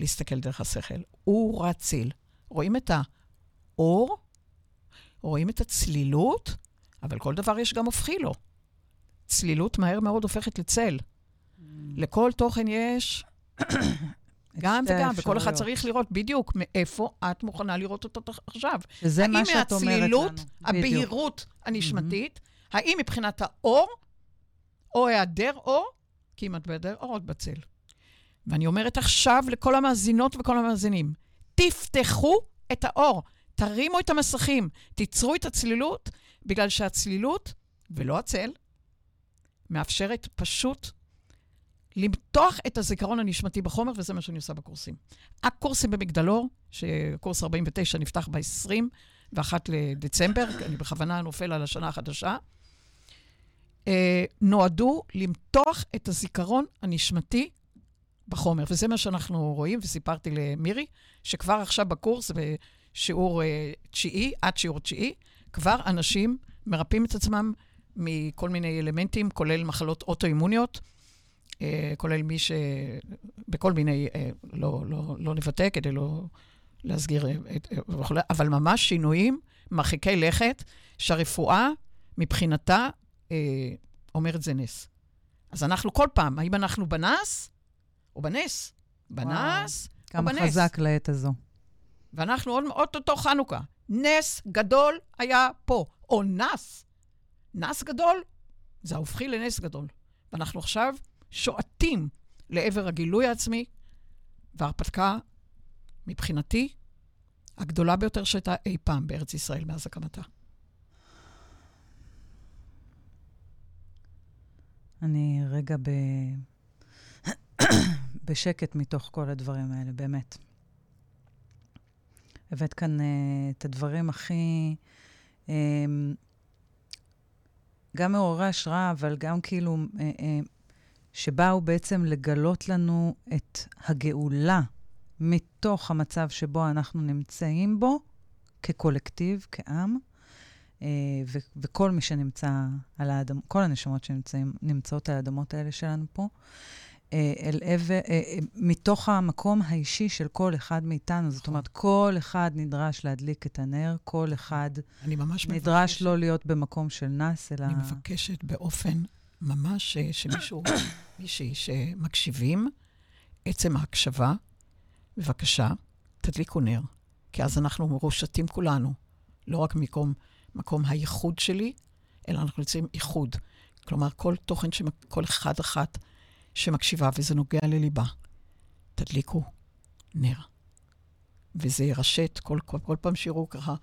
S3: להסתכל דרך השכל. אורציל. רואים את האור, רואים את הצלילות, אבל כל דבר יש גם הופכי לו. צלילות מהר מאוד הופכת לצל. לכל תוכן יש גם וגם, וכל אחד צריך לראות בדיוק מאיפה את מוכנה לראות אותו עכשיו.
S2: שזה מה שאת אומרת לנו.
S3: האם מהצלילות, הבהירות הנשמתית, mm-hmm. האם מבחינת האור, או היעדר אור, כי אם את בהיעדר אור, את בצל. ואני אומרת עכשיו לכל המאזינות וכל המאזינים, תפתחו את האור, תרימו את המסכים, תיצרו את הצלילות, בגלל שהצלילות, ולא הצל, מאפשרת פשוט למתוח את הזיכרון הנשמתי בחומר, וזה מה שאני עושה בקורסים. הקורסים במגדלור, שקורס 49 נפתח ב-21 לדצמבר, אני בכוונה נופל על השנה החדשה, אה, נועדו למתוח את הזיכרון הנשמתי בחומר. וזה מה שאנחנו רואים, וסיפרתי למירי, שכבר עכשיו בקורס, בשיעור אה, תשיעי, עד שיעור תשיעי, כבר אנשים מרפאים את עצמם מכל מיני אלמנטים, כולל מחלות אוטואימוניות, כולל מי ש... בכל מיני, אה, לא, לא, לא נבטא כדי לא להסגיר וכולי, אבל ממש שינויים מרחיקי לכת, שהרפואה מבחינתה אה, אומרת זה נס. אז אנחנו כל פעם, האם אנחנו בנס או בנס? בנס
S2: או בנס. כמה חזק לעת הזו.
S3: ואנחנו עוד אוטוטו חנוכה. נס גדול היה פה, או נס. נס גדול, זה ההופכי לנס גדול. ואנחנו עכשיו שועטים לעבר הגילוי העצמי, וההרפתקה, מבחינתי, הגדולה ביותר שהייתה אי פעם בארץ ישראל מאז הקמתה.
S2: אני רגע ב... בשקט מתוך כל הדברים האלה, באמת. הבאת כאן uh, את הדברים הכי... Um, גם מעוררי השראה, אבל גם כאילו, uh, uh, שבאו בעצם לגלות לנו את הגאולה מתוך המצב שבו אנחנו נמצאים בו, כקולקטיב, כעם, uh, ו- וכל מי שנמצא על האדמות, כל הנשמות שנמצאות על האדמות האלה שלנו פה. אה, אל עבר, אה, אה, מתוך המקום האישי של כל אחד מאיתנו. זאת אומרת, כל אחד נדרש להדליק את הנר, כל אחד נדרש מבקשת, לא להיות במקום של נס, אלא...
S3: אני מבקשת באופן ממש שמישהו, מישהי שמקשיבים, עצם ההקשבה, בבקשה, תדליקו נר. כי אז אנחנו מרושתים כולנו, לא רק מקום, מקום הייחוד שלי, אלא אנחנו יוצאים איחוד. כלומר, כל תוכן שכל אחד אחת שמקשיבה וזה נוגע לליבה, תדליקו נר. וזה ירשת, כל, כל, כל פעם שיראו ככה,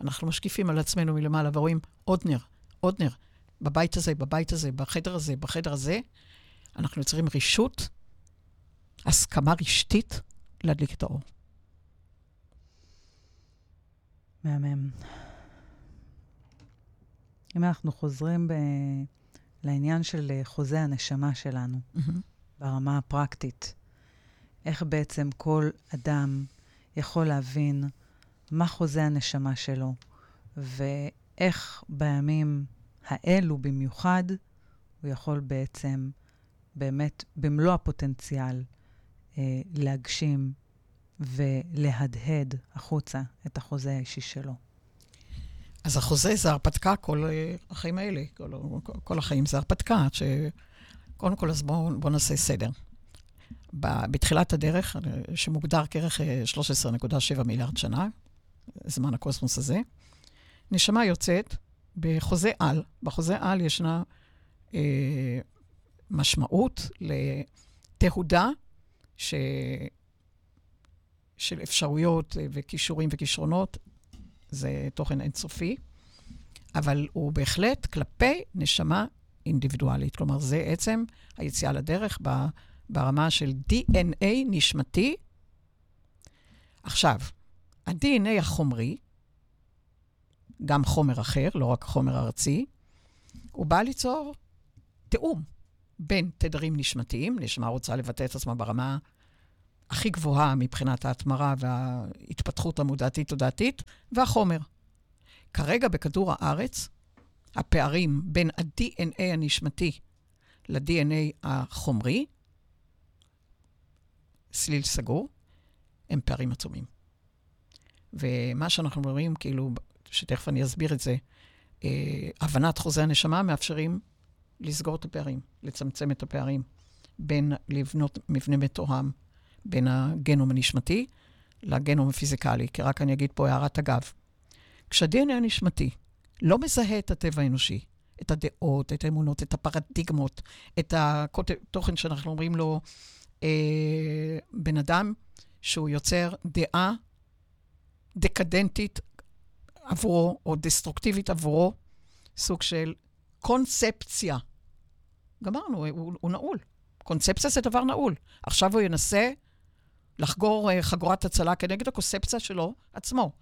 S3: אנחנו משקיפים על עצמנו מלמעלה ורואים עוד נר, עוד נר. בבית הזה, בבית הזה, בחדר הזה, בחדר הזה, אנחנו יוצרים רישות, הסכמה רשתית להדליק את האור.
S2: מהמם. אם אנחנו חוזרים ב... לעניין של אה, חוזה הנשמה שלנו,
S3: Mm-hmm.
S2: ברמה הפרקטית, איך בעצם כל אדם יכול להבין מה חוזה הנשמה שלו, ואיך בימים האלו במיוחד, הוא יכול בעצם באמת במלוא הפוטנציאל אה, להגשים ולהדהד החוצה את החוזה האישי שלו.
S3: אז החוזה זה הרפתקה כל אה, החיים האלה, כל, כל, החיים זה הרפתקה, ש... קודם כל, אז בואו בוא נעשה סדר. בתחילת הדרך, אה, שמוגדר כערך אה, 13.7 מיליארד שנה, זמן הקוסמוס הזה, נשמה יוצאת בחוזה על. בחוזה על ישנה אה, משמעות לתהודה ש... של אפשרויות אה, וכישורים וכישרונות. זה תוכן אינסופי, אבל הוא בהחלט כלפי נשמה אינדיבידואלית. כלומר, זה עצם היציאה לדרך ב- ברמה של DNA נשמתי. עכשיו, ה-DNA החומרי, גם חומר אחר, לא רק חומר ארצי, הוא בא ליצור תיאום בין תדרים נשמתיים, נשמה רוצה לבטא את עצמה ברמה הכי גבוהה מבחינת ההתמרה וההתפתחות המודעתית-תודעתית, והחומר. כרגע בכדור הארץ, הפערים בין ה-DNA הנשמתי ל-DNA החומרי, סליל סגור, הם פערים עצומים. ומה שאנחנו רואים, כאילו, שתכף אני אסביר את זה, אה, הבנת חוזה הנשמה מאפשרים לסגור את הפערים, לצמצם את הפערים, בין לבנות מבנה מתואם בין הגנום הנשמתי לגנום הפיזיקלי. כי רק אני אגיד פה הערת אגב. כשה-DNA הנשמתי לא מזהה את הטבע האנושי, את הדעות, את האמונות, את הפרדיגמות, את התוכן שאנחנו אומרים לו, אה, בן אדם שהוא יוצר דעה דקדנטית עבורו, או דסטרוקטיבית עבורו, סוג של קונספציה. גמרנו, הוא, הוא נעול. קונספציה זה דבר נעול. עכשיו הוא ינסה לחגור uh, חגורת הצלה כנגד הקונספציה שלו עצמו.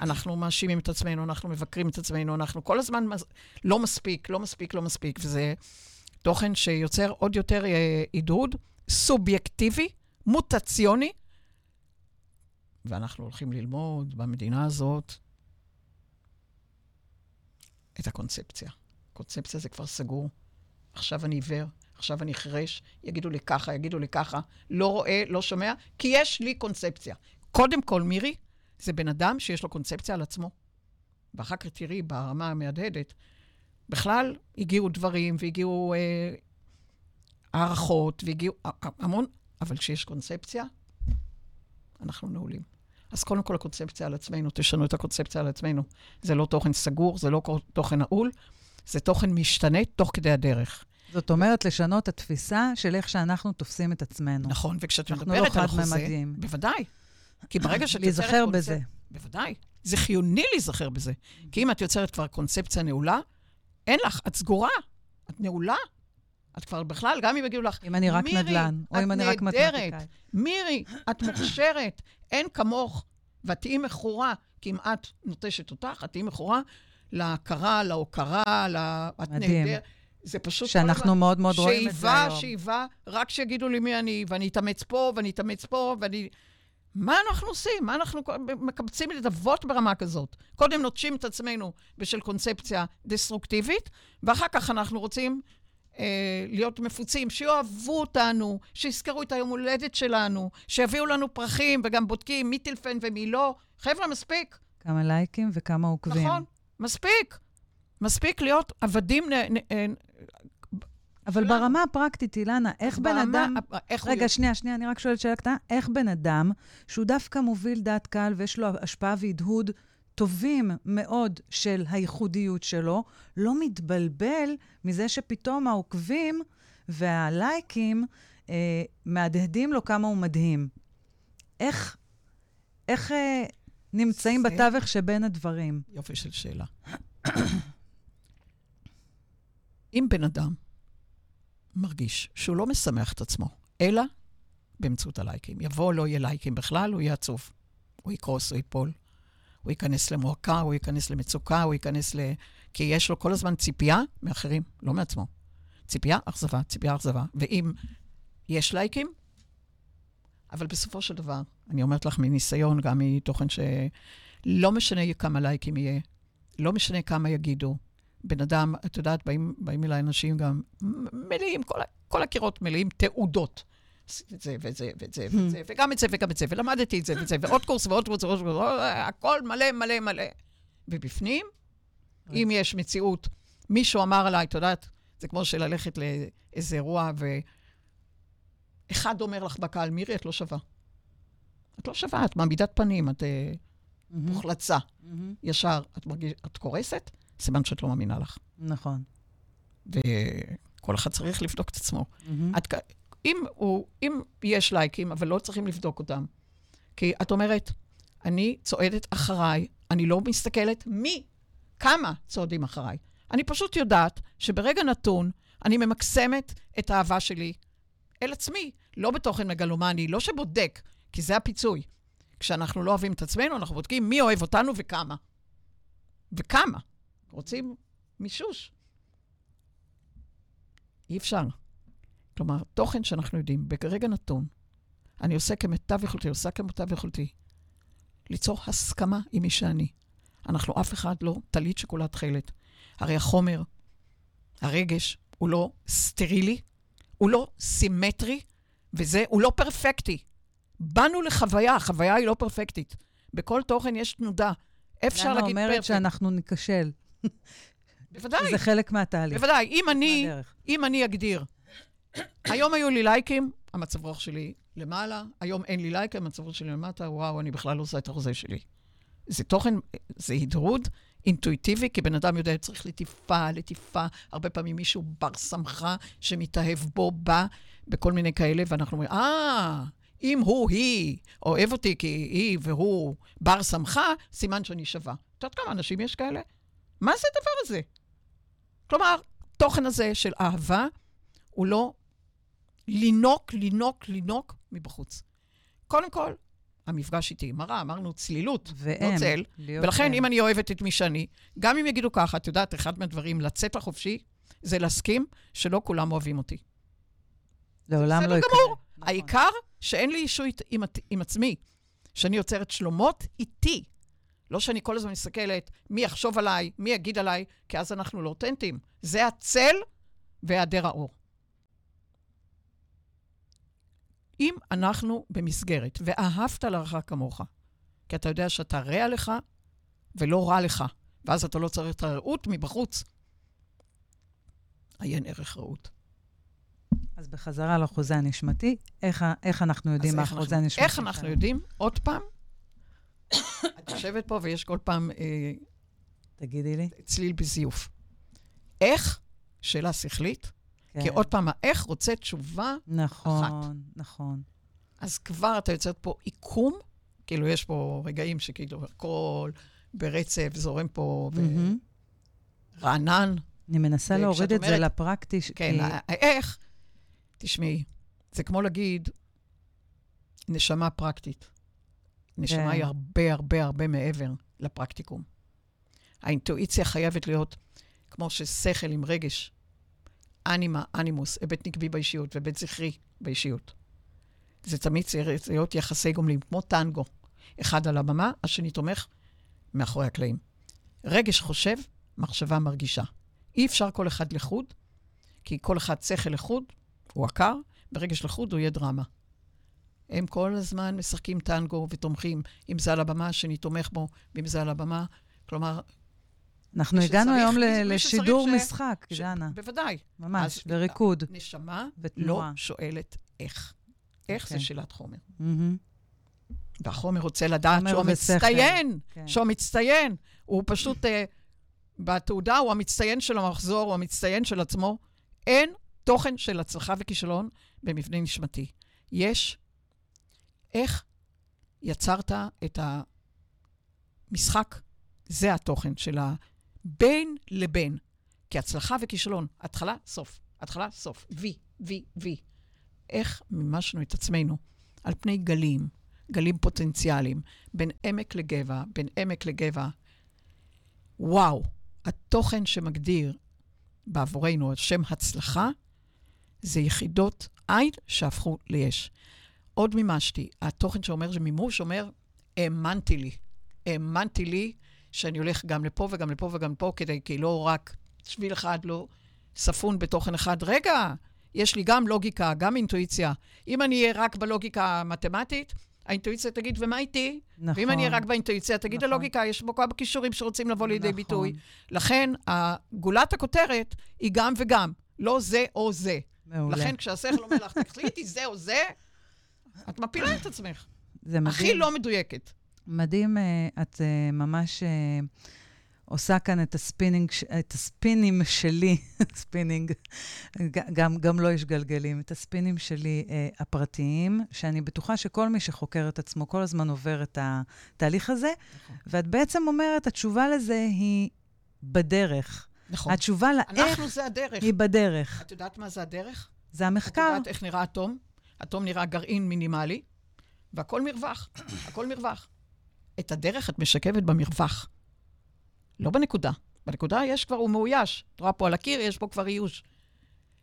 S3: אנחנו מאשימים את עצמנו, אנחנו מבקרים את עצמנו, אנחנו כל הזמן מז... לא מספיק, לא מספיק, לא מספיק, וזה תוכן שיוצר עוד יותר uh, עידוד סובייקטיבי, מוטציוני, ואנחנו הולכים ללמוד במדינה הזאת את הקונספציה. קונספציה זה כבר סגור. עכשיו אני עיוור, עכשיו אני חירש, יגידו לי ככה, יגידו לי ככה, לא רואה, לא שומע, כי יש לי קונספציה. קודם כל, מירי, זה בן אדם שיש לו קונספציה על עצמו. ואחר כך תראי, ברמה המהדהדת, בכלל הגיעו דברים והגיעו אה, הערכות והגיעו המון, אבל כשיש קונספציה, אנחנו נעולים. אז קודם כל הקונספציה על עצמנו, תשנו את הקונספציה על עצמנו. זה לא תוכן סגור, זה לא תוכן נעול, זה תוכן משתנה תוך כדי הדרך.
S2: זאת אומרת, לשנות את התפיסה של איך שאנחנו תופסים את עצמנו.
S3: נכון, וכשאת
S2: אנחנו
S3: מדברת
S2: לא
S3: על חוזה,
S2: חד-ממדיים.
S3: בוודאי. כי ברגע שאת יוצרת
S2: להיזכר בזה.
S3: בוודאי. זה חיוני להיזכר בזה. כי אם את יוצרת כבר קונספציה נעולה, אין לך, את סגורה, את נעולה. את כבר בכלל, גם אם יגידו לך,
S2: אם אני רק
S3: מירי,
S2: נדל"ן, או אם אני רק
S3: נהדרת.
S2: מתמטיקאי.
S3: מירי, את מוכשרת, אין כמוך, ואת תהיי מכורה, כי אם את נוטשת אותך, את תהיי מכורה להכרה, להוקרה, ל... את. נהדרת. זה פשוט...
S2: שאנחנו מאוד מאוד רואים את זה
S3: שאיבה,
S2: היום.
S3: שאיבה, רק שיגידו לי מי אני, ואני אתאמץ פה, ואני אתאמץ פה, ואני... מה אנחנו עושים? מה אנחנו מקבצים נדבות ברמה כזאת? קודם נוטשים את עצמנו בשל קונספציה דסטרוקטיבית, ואחר כך אנחנו רוצים להיות מפוצים, שיאהבו אותנו, שיזכרו את היום הולדת שלנו, שיביאו לנו פרחים, וגם בודקים מי טילפן ומי לא. חבר'ה, מספיק.
S2: כמה לייקים וכמה עוקבים.
S3: נכון, מספיק. מספיק להיות עבדים נ, נ, אה,
S2: אבל
S3: למה?
S2: ברמה הפרקטית, אילנה, איך בן אדם...
S3: איך הוא
S2: רגע, שנייה, שנייה, אני רק שואלת שאלה קטנה. איך בן אדם, שהוא דווקא מוביל דעת קהל ויש לו השפעה והדהוד טובים מאוד של הייחודיות שלו, לא מתבלבל מזה שפתאום העוקבים והלייקים אה, מהדהדים לו כמה הוא מדהים. איך, איך אה, נמצאים
S3: זה-
S2: בתווך שבין הדברים?
S3: יופי של שאלה. אם בן אדם מרגיש שהוא לא משמח את עצמו, אלא באמצעות הלייקים, יבוא, לא יהיה לייקים בכלל, הוא יהיה עצוב. הוא יקרוס, הוא ייפול. הוא ייכנס למועקה, הוא ייכנס למצוקה, הוא ייכנס ל... כי יש לו כל הזמן ציפייה מאחרים, לא מעצמו. ציפייה, אכזבה, ציפייה, אכזבה. ואם יש לייקים, אבל בסופו של דבר, אני אומרת לך מניסיון, גם מתוכן שלא משנה כמה לייקים יהיה, לא משנה כמה יגידו. בן אדם, את יודעת, באים, באים אליי אנשים גם מלאים, כל, כל הקירות מלאים תעודות. את זה ואת זה ואת זה ואת זה, וגם את זה וגם את זה, ולמדתי את זה ואת זה, ועוד קורס ועוד קורס ועוד קורס, הכל מלא מלא מלא. ובפנים, אם יש מציאות, מישהו אמר עליי, את יודעת, זה כמו שללכת לאיזה אירוע, ואחד אומר לך בקהל, מירי, את לא שווה. את לא שווה, את מעמידת פנים, את אה, מוחלצה. ישר, את מרגיש, את קורסת, סימן שאת לא מאמינה לך.
S2: נכון.
S3: וכל אחד צריך לבדוק את עצמו. את, אם, הוא, אם יש לייקים, אבל לא צריכים לבדוק אותם, כי את אומרת, אני צועדת אחריי, אני לא מסתכלת מי, כמה צועדים אחריי. אני פשוט יודעת שברגע נתון אני ממקסמת את האהבה שלי אל עצמי, לא בתוכן מגלומני, לא שבודק, כי זה הפיצוי. כשאנחנו לא אוהבים את עצמנו, אנחנו בודקים מי אוהב אותנו וכמה. וכמה. רוצים מישוש. אי אפשר. כלומר, תוכן שאנחנו יודעים, ברגע נתון, אני עושה כמיטב יכולתי, עושה כמיטב יכולתי, ליצור הסכמה עם מי שאני. אנחנו אף אחד לא טלית שכולה תכלת. הרי החומר, הרגש, הוא לא סטרילי, הוא לא סימטרי, וזה, הוא לא פרפקטי. באנו לחוויה, החוויה היא לא פרפקטית. בכל תוכן יש תנודה. אפשר להגיד פרפקט.
S2: למה אומרת שאנחנו ניכשל.
S3: בוודאי.
S2: זה חלק מהתהליך.
S3: בוודאי. אם אני, אם אני אגדיר, היום היו לי לייקים, המצב רוח שלי למעלה, היום אין לי לייקים, המצב רוח שלי למטה, וואו, אני בכלל לא עושה את החוזה שלי. זה תוכן, זה הדהוד אינטואיטיבי, כי בן אדם יודע, צריך לטיפה, לטיפה. הרבה פעמים מישהו בר סמכה שמתאהב בו, בא, בכל מיני כאלה, ואנחנו אומרים, אה, אם הוא, היא, אוהב אותי כי היא והוא בר סמכה, סימן שאני שווה. את יודעת כמה אנשים יש כאלה? מה זה הדבר הזה? כלומר, תוכן הזה של אהבה הוא לא לינוק, לינוק, לינוק מבחוץ. קודם כל, המפגש איתי מראה, אמרנו צלילות,
S2: והם,
S3: לא צל. ולכן,
S2: הם.
S3: אם אני אוהבת את מי שאני, גם אם יגידו ככה, את יודעת, אחד מהדברים, לצאת לחופשי, זה להסכים שלא כולם אוהבים אותי.
S2: לעולם לא
S3: יקרה. גמור. נכון. העיקר שאין לי אישו עם, עם עצמי, שאני יוצרת שלומות איתי. לא שאני כל הזמן מסתכלת מי יחשוב עליי, מי יגיד עליי, כי אז אנחנו לא אותנטיים. זה הצל והיעדר האור. אם אנחנו במסגרת, ואהבת לרעך כמוך, כי אתה יודע שאתה רע לך ולא רע לך, ואז אתה לא צריך את הרעות מבחוץ, עיין ערך רעות.
S2: אז בחזרה לחוזה הנשמתי, איך, איך אנחנו יודעים מה החוזה הנשמתי?
S3: איך אנחנו יודעים? עוד פעם, את יושבת פה ויש כל פעם... אה,
S2: תגידי לי.
S3: צליל בזיוף. איך? שאלה שכלית. כן. כי עוד פעם, האיך רוצה תשובה
S2: נכון,
S3: אחת.
S2: נכון, נכון.
S3: אז כבר אתה יוצר פה עיקום, כאילו יש פה רגעים שכאילו הכל ברצף זורם פה mm-hmm. ורענן.
S2: אני מנסה להוריד את אומרת, זה לפרקטי.
S3: כן, כי... האיך, תשמעי, זה כמו להגיד נשמה פרקטית. נשמה כן. היא הרבה הרבה הרבה מעבר לפרקטיקום. האינטואיציה חייבת להיות כמו ששכל עם רגש אנימה, אנימוס, היבט נקבי באישיות והיבט זכרי באישיות. זה תמיד צריך להיות יחסי גומלים, כמו טנגו. אחד על הבמה, השני תומך מאחורי הקלעים. רגש חושב, מחשבה מרגישה. אי אפשר כל אחד לחוד, כי כל אחד שכל לחוד, הוא עקר, ברגש לחוד הוא יהיה דרמה. הם כל הזמן משחקים טנגו ותומכים, אם זה על הבמה, השני תומך בו, ואם זה על הבמה. כלומר,
S2: אנחנו הגענו היום לשידור. משחק. דנה.
S3: בוודאי.
S2: ממש, וריקוד.
S3: נשמה. לא שואלת איך. איך. זה אוקיי. שאלת חומר. והחומר רוצה לדעת שהוא מצטיין, כן. שהוא מצטיין. הוא פשוט, uh, בתעודה הוא המצטיין של המחזור, הוא המצטיין של עצמו. אין תוכן של הצלחה וכישלון במבנה נשמתי. יש איך יצרת את המשחק, זה התוכן של ה... בין לבין. כי הצלחה וכישלון, התחלה, סוף. התחלה, סוף. וי, וי, וי. איך מימשנו את עצמנו על פני גלים, גלים פוטנציאליים, בין עמק לגבע, בין עמק לגבע. וואו, התוכן שמגדיר בעבורנו שם הצלחה, זה יחידות עין שהפכו ליש. עוד מימשתי, התוכן שאומר שמימוש אומר, האמנתי לי. האמנתי לי שאני הולך גם לפה וגם לפה וגם לפה, כדי, כי לא רק שביל אחד לא ספון בתוכן אחד. רגע, יש לי גם לוגיקה, גם אינטואיציה. אם אני אהיה רק בלוגיקה המתמטית, האינטואיציה תגיד, ומה איתי?
S2: נכון.
S3: ואם אני אהיה רק באינטואיציה, תגיד
S2: נכון.
S3: הלוגיקה, יש בו כמה כישורים שרוצים לבוא לידי
S2: נכון.
S3: ביטוי. לכן, גולת הכותרת היא גם וגם, לא זה או זה.
S2: מעולה.
S3: לכן, כשהשכל אומר לך, תחליטי זה או זה, את מפילה את עצמך.
S2: זה מדהים.
S3: הכי לא מדויקת.
S2: מדהים, אה, את אה, ממש אה, עושה כאן את הספינינג, את הספינים שלי, ספינינג, גם, גם לו יש גלגלים, את הספינים שלי הפרטיים, שאני בטוחה שכל מי שחוקר את עצמו כל הזמן עובר את התהליך הזה,
S3: נכון.
S2: ואת בעצם אומרת, התשובה לזה היא בדרך.
S3: נכון.
S2: התשובה לאיך
S3: אנחנו זה הדרך.
S2: היא בדרך.
S3: את יודעת מה זה הדרך?
S2: זה
S3: את
S2: המחקר.
S3: יודעת איך נראה אטום? אטום נראה גרעין מינימלי, והכל מרווח. הכל מרווח. את הדרך את משקפת במרווח. לא בנקודה. בנקודה יש כבר, הוא מאויש. את רואה פה על הקיר, יש פה כבר איוש.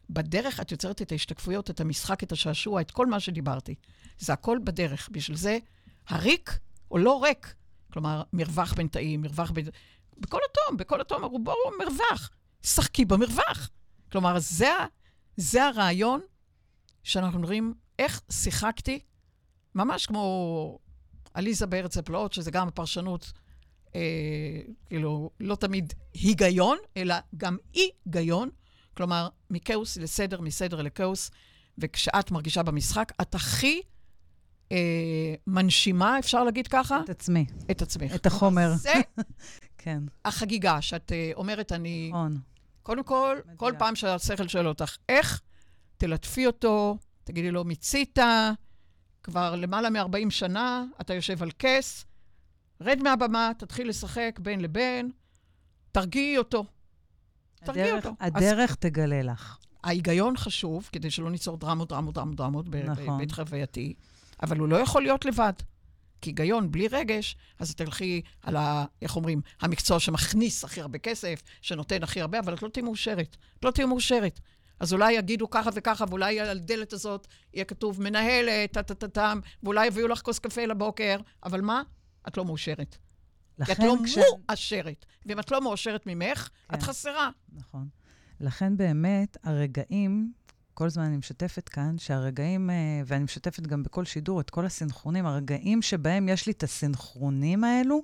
S3: בדרך את יוצרת את ההשתקפויות, את המשחק, את השעשוע, את כל מה שדיברתי. זה הכל בדרך. בשביל זה, הריק או לא ריק. כלומר, מרווח בין תאים, מרווח בין... בכל אטום, בכל אטום, רובו הוא מרווח. שחקי במרווח. כלומר, זה, זה הרעיון שאנחנו מדברים, איך שיחקתי, ממש כמו עליזה בארץ הפלאות, שזה גם הפרשנות, אה, כאילו, לא תמיד היגיון, אלא גם אי-גיון. כלומר, מכאוס לסדר, מסדר לכאוס, וכשאת מרגישה במשחק, את הכי אה, מנשימה, אפשר להגיד ככה,
S2: את עצמי,
S3: את עצמך.
S2: את החומר.
S3: זה
S2: כן,
S3: החגיגה, שאת אה, אומרת, אני...
S2: נכון.
S3: קודם כל,
S2: מדויק.
S3: כל פעם שהשכל שואל אותך, איך? תלטפי אותו, תגידי לו, מיצית, כבר למעלה מ-40 שנה, אתה יושב על כס, רד מהבמה, תתחיל לשחק בין לבין, תרגיעי אותו. תרגיעי אותו.
S2: הדרך תגלה לך.
S3: ההיגיון חשוב, כדי שלא ניצור דרמות, דרמות, דרמות, דרמות
S2: נכון.
S3: בבית חווייתי, אבל הוא לא יכול להיות לבד. כי היגיון בלי רגש, אז תלכי על ה... איך אומרים? המקצוע שמכניס הכי הרבה כסף, שנותן הכי הרבה, אבל את לא תהיי מאושרת. את לא תהיי מאושרת. אז אולי יגידו ככה וככה, ואולי על הדלת הזאת יהיה כתוב מנהלת, טה-טה-טה-טם, ואולי יביאו לך כוס קפה לבוקר, אבל מה? את לא מאושרת. כי את
S2: לכן
S3: לא
S2: כש...
S3: מאושרת. ואם את לא מאושרת ממך, את
S2: כן.
S3: חסרה.
S2: נכון. לכן באמת, הרגעים, כל הזמן אני משתפת כאן, שהרגעים, אה, ואני משתפת גם בכל שידור את כל הסנכרונים, הרגעים שבהם יש לי את הסנכרונים האלו,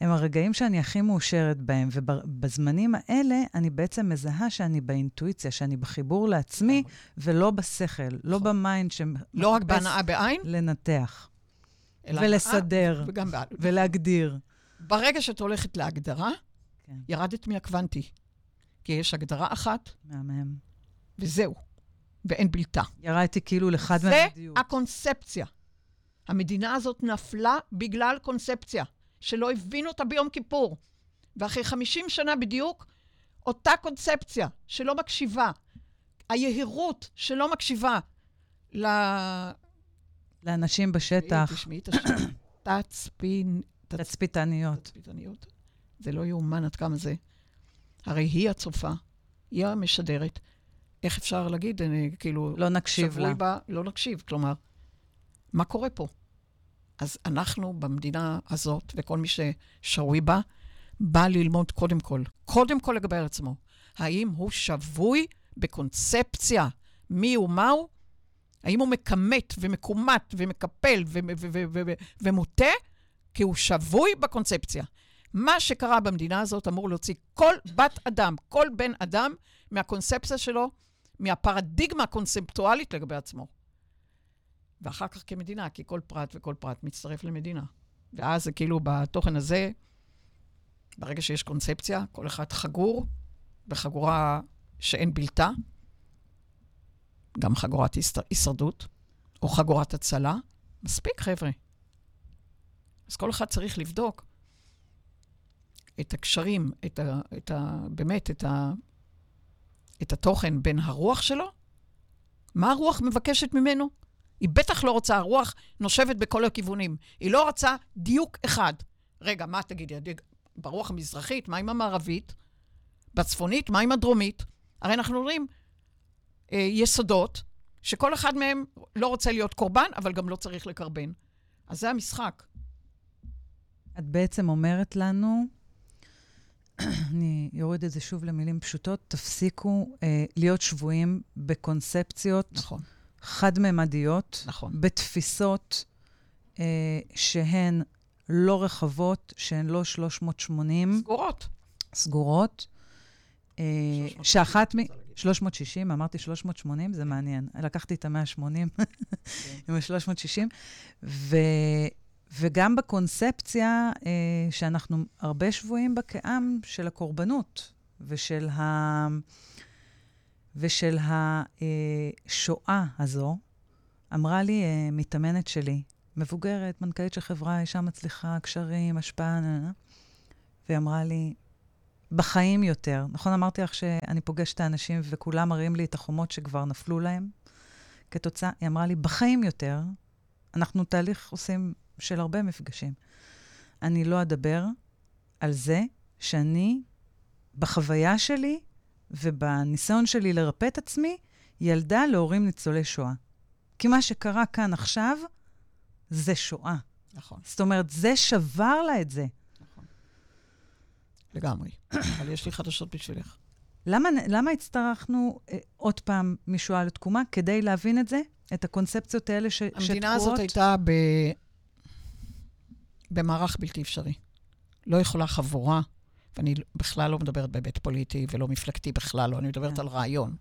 S2: הם הרגעים שאני הכי מאושרת בהם. ובזמנים האלה, אני בעצם מזהה שאני באינטואיציה, שאני בחיבור לעצמי, ולא בשכל, לא ב mind שמחפש
S3: לא רק בהנאה בעין,
S2: לנתח, ולסדר.
S3: וגם.
S2: ולהגדיר.
S3: ברגע שאת הולכת להגדרה,
S2: כן.
S3: ירדת מהקוונטי. כי יש הגדרה אחת,
S2: מהמם.
S3: וזהו. ואין בלתה.
S2: ירדתי כאילו לאחד
S3: זה
S2: מהמדיות.
S3: הקונספציה. המדינה הזאת נפלה בגלל קונספציה, שלא הבינו אותה ביום כיפור. ואחרי 50 שנה בדיוק, אותה קונספציה שלא מקשיבה, היהירות שלא מקשיבה ל...
S2: לאנשים בשטח,
S3: תשמעי את השם. תצפין... תצ-
S2: תצפיתניות.
S3: תצפיתניות. זה לא יאומן עד כמה זה. הרי היא הצופה, היא המשדרת. איך אפשר להגיד, אני, כאילו...
S2: לא נקשיב לה.
S3: בה, לא נקשיב. כלומר, מה קורה פה? אז אנחנו במדינה הזאת, וכל מי ששרוי בה, בא ללמוד קודם כל, קודם כל לגבי עצמו. האם הוא שבוי בקונספציה מי הוא מהו? האם הוא מכמת ומקומט ומקפל ומוטה? כי הוא שבוי בקונספציה. מה שקרה במדינה הזאת אמור להוציא כל בת אדם, כל בן אדם, מהקונספציה שלו, מהפרדיגמה הקונספטואלית לגבי עצמו. ואחר כך כמדינה, כי כל פרט וכל פרט מצטרף למדינה. ואז זה כאילו בתוכן הזה, ברגע שיש קונספציה, כל אחד חגור בחגורה שאין בלתה, גם חגורת הישרדות, או חגורת הצלה. מספיק, חבר'ה. אז כל אחד צריך לבדוק את הקשרים, את ה, את ה, באמת, את, ה, את התוכן בין הרוח שלו, מה הרוח מבקשת ממנו? היא בטח לא רוצה, הרוח נושבת בכל הכיוונים. היא לא רוצה דיוק אחד. רגע, מה תגידי, ברוח המזרחית, מה עם המערבית? בצפונית, מה עם הדרומית? הרי אנחנו רואים אה, יסודות שכל אחד מהם לא רוצה להיות קורבן, אבל גם לא צריך לקרבן. אז זה המשחק.
S2: את בעצם אומרת לנו, אני אוריד את זה שוב למילים פשוטות, תפסיקו אה, להיות שבויים בקונספציות
S3: נכון.
S2: חד-ממדיות,
S3: נכון.
S2: בתפיסות אה, שהן לא רחבות, שהן לא 380.
S3: סגורות.
S2: סגורות. אה, שאחת מ... 360, אמרתי 380, זה מעניין. לקחתי את ה-180 עם ה-360. ו... וגם בקונספציה אה, שאנחנו הרבה שבויים בה כעם של הקורבנות ושל, ה... ושל השואה הזו, אמרה לי אה, מתאמנת שלי, מבוגרת, מנכ"לית של חברה, אישה מצליחה, קשרים, השפעה, והיא אמרה לי, בחיים יותר. נכון אמרתי לך שאני פוגשת את האנשים וכולם מראים לי את החומות שכבר נפלו להם? כתוצאה, היא אמרה לי, בחיים יותר, אנחנו תהליך עושים של הרבה מפגשים. אני לא אדבר על זה שאני, בחוויה שלי ובניסיון שלי לרפא את עצמי, ילדה להורים ניצולי שואה. כי מה שקרה כאן עכשיו, זה שואה.
S3: נכון.
S2: זאת אומרת, זה שבר לה את זה.
S3: לגמרי. אבל יש לי חדשות בשבילך.
S2: למה, למה הצטרכנו אה, עוד פעם משואה לתקומה? כדי להבין את זה? את הקונספציות האלה ש,
S3: המדינה
S2: שתקועות?
S3: המדינה הזאת הייתה ב... במערך בלתי אפשרי. לא יכולה חבורה, ואני בכלל לא מדברת בהיבט פוליטי ולא מפלגתי בכלל לא, אני מדברת
S2: כן.
S3: על רעיון.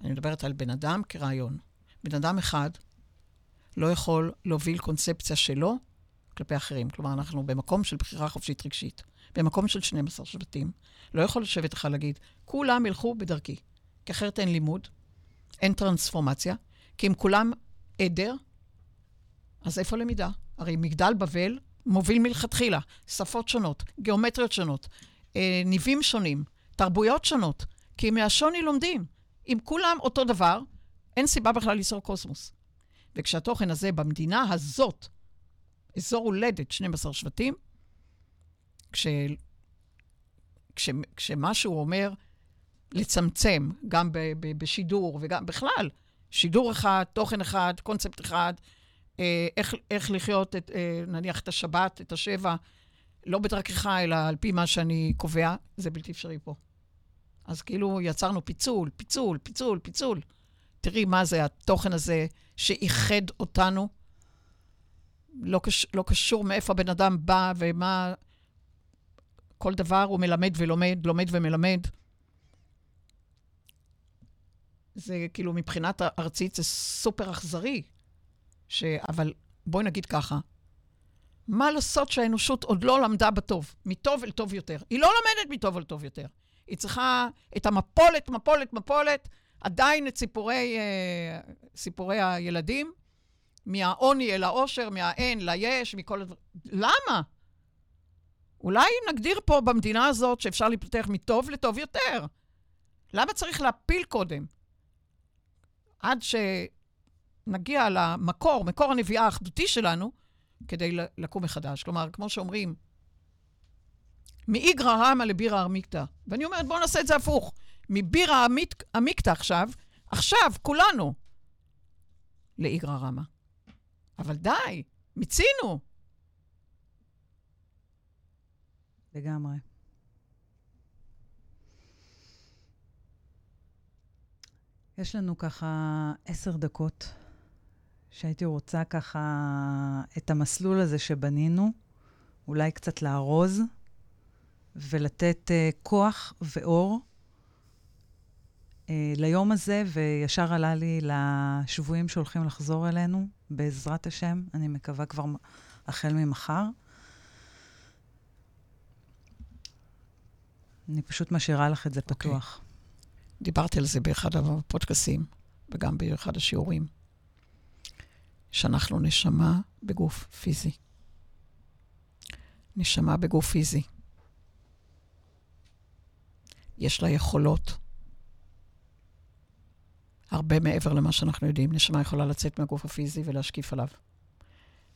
S3: אני מדברת על בן אדם כרעיון. בן אדם אחד לא יכול להוביל קונספציה שלו כלפי אחרים. כלומר, אנחנו במקום של בחירה חופשית רגשית, במקום של 12 שבטים. לא יכול לשבת לך להגיד, כולם ילכו בדרכי, כי אחרת אין לימוד, אין טרנספורמציה, כי אם כולם עדר, אז איפה למידה? הרי מגדל בבל מוביל מלכתחילה, שפות שונות, גיאומטריות שונות, אה, ניבים שונים, תרבויות שונות, כי מהשוני לומדים. אם כולם אותו דבר, אין סיבה בכלל ליצור קוסמוס. וכשהתוכן הזה במדינה הזאת, אזור הולדת 12 שבטים, כש, כש, כשמשהו אומר לצמצם, גם ב, ב, בשידור וגם בכלל, שידור אחד, תוכן אחד, קונספט אחד, איך, איך לחיות, את, אה, נניח, את השבת, את השבע, לא בדרכך, אלא על פי מה שאני קובע, זה בלתי אפשרי פה. אז כאילו יצרנו פיצול, פיצול, פיצול, פיצול. תראי מה זה התוכן הזה שאיחד אותנו. לא, קש, לא קשור מאיפה הבן אדם בא ומה... כל דבר הוא מלמד ולומד, לומד ומלמד. זה כאילו מבחינת ארצית זה סופר אכזרי. ש... אבל בואי נגיד ככה, מה לעשות שהאנושות עוד לא למדה בטוב, מטוב אל טוב יותר? היא לא לומדת מטוב אל טוב יותר. היא צריכה את המפולת, מפולת, מפולת, עדיין את סיפורי, אה, סיפורי הילדים, מהעוני אל העושר, מהאין ליש, מכל הדברים. למה? אולי נגדיר פה במדינה הזאת שאפשר להתפתח מטוב לטוב יותר. למה צריך להפיל קודם? עד שנגיע למקור, מקור הנביאה האחדותי שלנו, כדי לקום מחדש. כלומר, כמו שאומרים, מאיגרא רמא לבירא עמיקתא. ואני אומרת, בואו נעשה את זה הפוך. מבירא עמיקתא עכשיו, עכשיו, כולנו, לאיגרא רמא. אבל די, מיצינו.
S2: לגמרי. יש לנו ככה עשר דקות שהייתי רוצה ככה את המסלול הזה שבנינו, אולי קצת לארוז ולתת uh, כוח ואור uh, ליום הזה, וישר עלה לי לשבויים שהולכים לחזור אלינו, בעזרת השם, אני מקווה כבר החל ממחר. אני פשוט משאירה לך את זה פתוח. Okay.
S3: דיברתי על זה באחד הפודקאסים, וגם באחד השיעורים, שאנחנו נשמה בגוף פיזי. נשמה בגוף פיזי. יש לה יכולות הרבה מעבר למה שאנחנו יודעים. נשמה יכולה לצאת מהגוף הפיזי ולהשקיף עליו.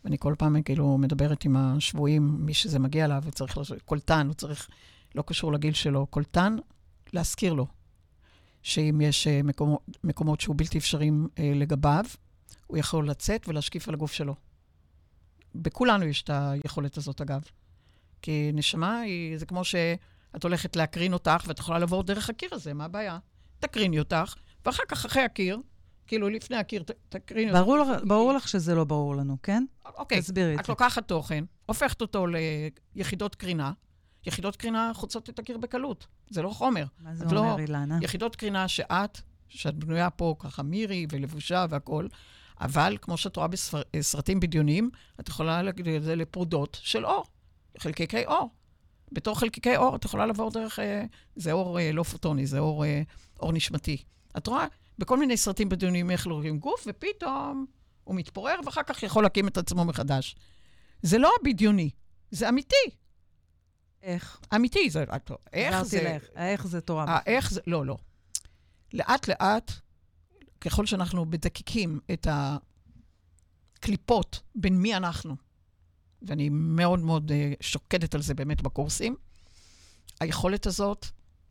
S3: ואני כל פעם כאילו מדברת עם השבויים, מי שזה מגיע אליו, וצריך, לש... קולטן, הוא צריך, לא קשור לגיל שלו, קולטן, להזכיר לו שאם יש uh, מקומות, מקומות שהוא בלתי אפשריים uh, לגביו, הוא יכול לצאת ולהשקיף על הגוף שלו. בכולנו יש את היכולת הזאת, אגב. כי נשמה היא, זה כמו שאת הולכת להקרין אותך, ואת יכולה לעבור דרך הקיר הזה, מה הבעיה? תקריני אותך, ואחר כך, אחרי הקיר, כאילו לפני הקיר, תקריני אותך.
S2: ברור, לך- ברור לך שזה לא ברור לנו, כן?
S3: אוקיי,
S2: תסבירי את
S3: את
S2: זה.
S3: לוקחת תוכן, הופכת אותו ליחידות קרינה, יחידות קרינה חוצות את הקיר בקלות. זה לא חומר.
S2: מה זה
S3: את לא-
S2: אומר, אילנה?
S3: יחידות קרינה שאת, שאת בנויה פה ככה מירי ולבושה והכול, אבל כמו שאת רואה בסרטים בדיוניים, את יכולה להגדיל את זה לפרודות של אור, חלקיקי אור. בתור חלקיקי אור את יכולה לעבור דרך, אה, זה אור אה, לא פוטוני, זה אור, אה, אור נשמתי. את רואה בכל מיני סרטים בדיוניים איך לוקחים גוף, ופתאום הוא מתפורר, ואחר כך יכול להקים את עצמו מחדש. זה לא בדיוני, זה אמיתי.
S2: איך?
S3: אמיתי, זה... איך זה...
S2: האיך זה תורה.
S3: האיך זה... לא, לא. לאט-לאט, ככל שאנחנו מדקקים את הקליפות בין מי אנחנו, ואני מאוד מאוד uh, שוקדת על זה באמת בקורסים, היכולת הזאת,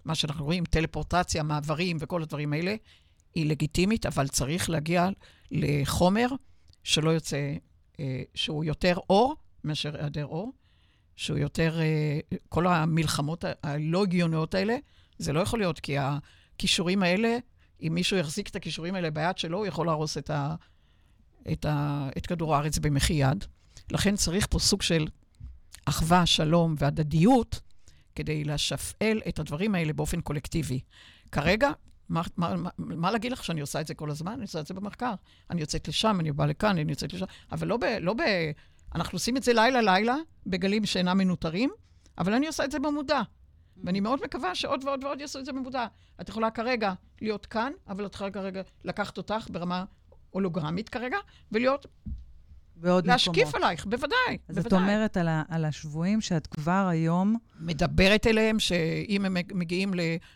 S3: מה שאנחנו רואים, טלפורטציה, מעברים וכל הדברים האלה, היא לגיטימית, אבל צריך להגיע לחומר שלא יוצא, uh, שהוא יותר אור מאשר היעדר אור, שהוא יותר, uh, כל המלחמות הלא הגיוניות האלה, זה לא יכול להיות, כי הכישורים האלה, אם מישהו יחזיק את הכישורים האלה ביד שלו, הוא יכול להרוס את, ה, את, ה, את כדור הארץ במחי יד. לכן צריך פה סוג של אחווה, שלום והדדיות, כדי לשפעל את הדברים האלה באופן קולקטיבי. כרגע, מה, מה, מה, מה להגיד לך שאני עושה את זה כל הזמן? אני עושה את זה במחקר. אני יוצאת לשם, אני באה לכאן, אני יוצאת לשם, אבל לא ב... לא ב אנחנו עושים את זה לילה-לילה, בגלים שאינם מנוטרים, אבל אני עושה את זה במודע. ואני מאוד מקווה שעוד ועוד ועוד יעשו את זה במודע. את יכולה כרגע להיות כאן, אבל את יכולה כרגע לקחת אותך ברמה הולוגרמית כרגע, ולהיות,
S2: בעוד
S3: להשקיף
S2: מקומות.
S3: עלייך, בוודאי,
S2: אז
S3: בוודאי.
S2: אומרת על, ה, על השבויים שאת כבר היום,
S3: מדברת אליהם, שאם הם מגיעים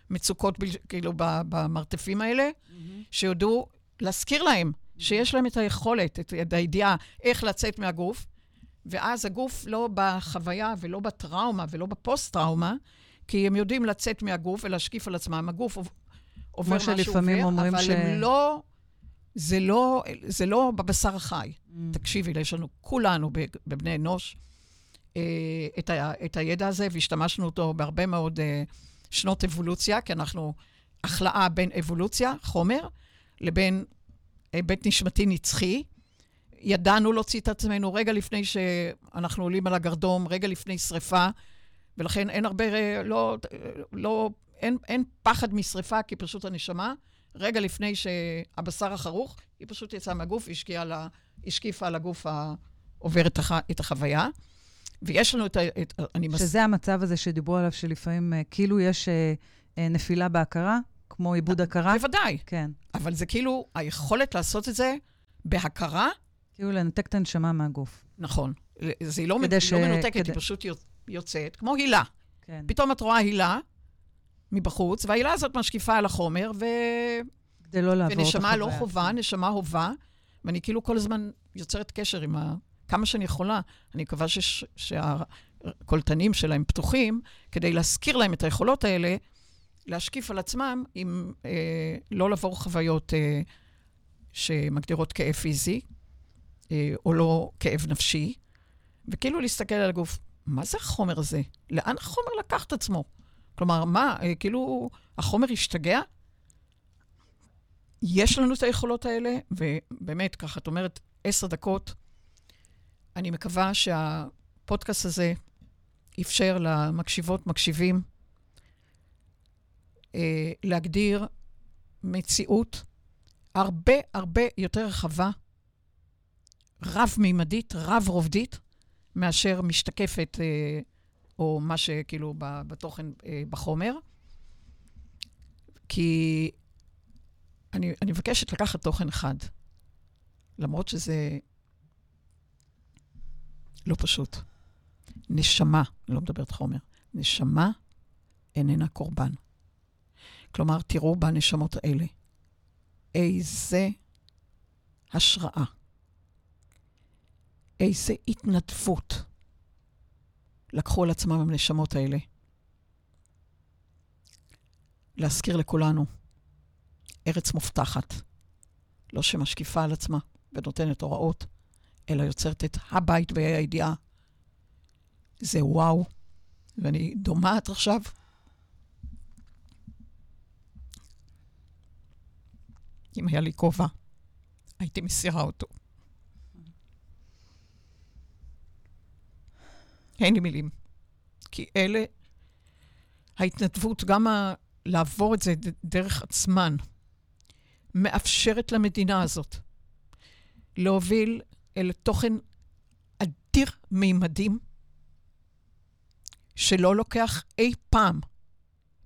S3: למצוקות, כאילו, במרתפים האלה, שיודעו להזכיר להם שיש להם את היכולת, את, את הידיעה איך לצאת מהגוף, ואז הגוף לא בחוויה ולא בטראומה ולא בפוסט-טראומה, כי הם יודעים לצאת מהגוף ולהשקיף על עצמם. הגוף עוב- עובר מה שהוא
S2: שלפעמים
S3: עובר,
S2: אומרים
S3: אבל
S2: ש-
S3: הם לא... זה לא, זה לא בבשר החי. תקשיבי, יש לנו, כולנו בבני אנוש, אה, את, ה, את הידע הזה, והשתמשנו אותו בהרבה מאוד אה, שנות אבולוציה, כי אנחנו החלאה בין אבולוציה, חומר, לבין היבט נשמתי נצחי. ידענו להוציא את עצמנו רגע לפני שאנחנו עולים על הגרדום, רגע לפני שריפה, ולכן אין הרבה, אה, לא, לא, אין, אין פחד משריפה, כי פשוט הנשמה, רגע לפני שהבשר החרוך, היא פשוט יצאה מהגוף, והשקיעה על ה- השקיפה על הגוף העובר את, הח, את החוויה. ויש לנו את ה... את, אני מס...
S2: שזה המצב הזה שדיברו עליו, שלפעמים אה, כאילו יש אה, אה, נפילה בהכרה, כמו עיבוד הכרה.
S3: בוודאי,
S2: כן.
S3: אבל זה כאילו היכולת לעשות את זה בהכרה,
S2: כאילו לנתק את הנשמה מהגוף.
S3: נכון. זה היא לא,
S2: ש-
S3: ש... לא מנותקת,
S2: כדי-
S3: היא פשוט יוצאת, כמו הילה.
S2: כן.
S3: פתאום את רואה הילה מבחוץ, וההילה הזאת משקיפה על החומר, ו...
S2: כדי לא לעבור את החוויה.
S3: ונשמה לא חובה, נשמה הובה, ואני כאילו כל הזמן יוצרת קשר עם ה... כמה שאני יכולה. אני מקווה שש... שהקולטנים שלהם פתוחים, כדי להזכיר להם את היכולות האלה, להשקיף על עצמם, עם אה, לא לעבור חוויות אה, שמגדירות כאב פיזי, אה, או לא כאב נפשי, וכאילו להסתכל על הגוף, מה זה החומר הזה? לאן החומר לקח את עצמו? כלומר, מה, אה, כאילו, החומר השתגע? יש לנו את היכולות האלה, ובאמת, ככה, את אומרת, עשר דקות. אני מקווה שהפודקאסט הזה אפשר למקשיבות, מקשיבים, אה, להגדיר מציאות הרבה הרבה יותר רחבה, רב-מימדית, רב-רובדית, מאשר משתקפת, אה, או מה שכאילו בתוכן, אה, בחומר. כי אני, אני מבקשת לקחת תוכן אחד, למרות שזה לא פשוט. נשמה, אני לא מדברת חומר, נשמה איננה קורבן. כלומר, תראו בנשמות האלה. איזה השראה. איזה התנדבות לקחו על עצמם הנשמות האלה. להזכיר לכולנו, ארץ מובטחת, לא שמשקיפה על עצמה ונותנת הוראות, אלא יוצרת את הבית בה"א הידיעה. זה וואו, ואני דומעת עכשיו. אם היה לי כובע, הייתי מסירה אותו. אין לי מילים. כי אלה, ההתנדבות, גם ה... לעבור את זה דרך עצמן, מאפשרת למדינה הזאת להוביל אל תוכן אדיר מימדים, שלא לוקח אי פעם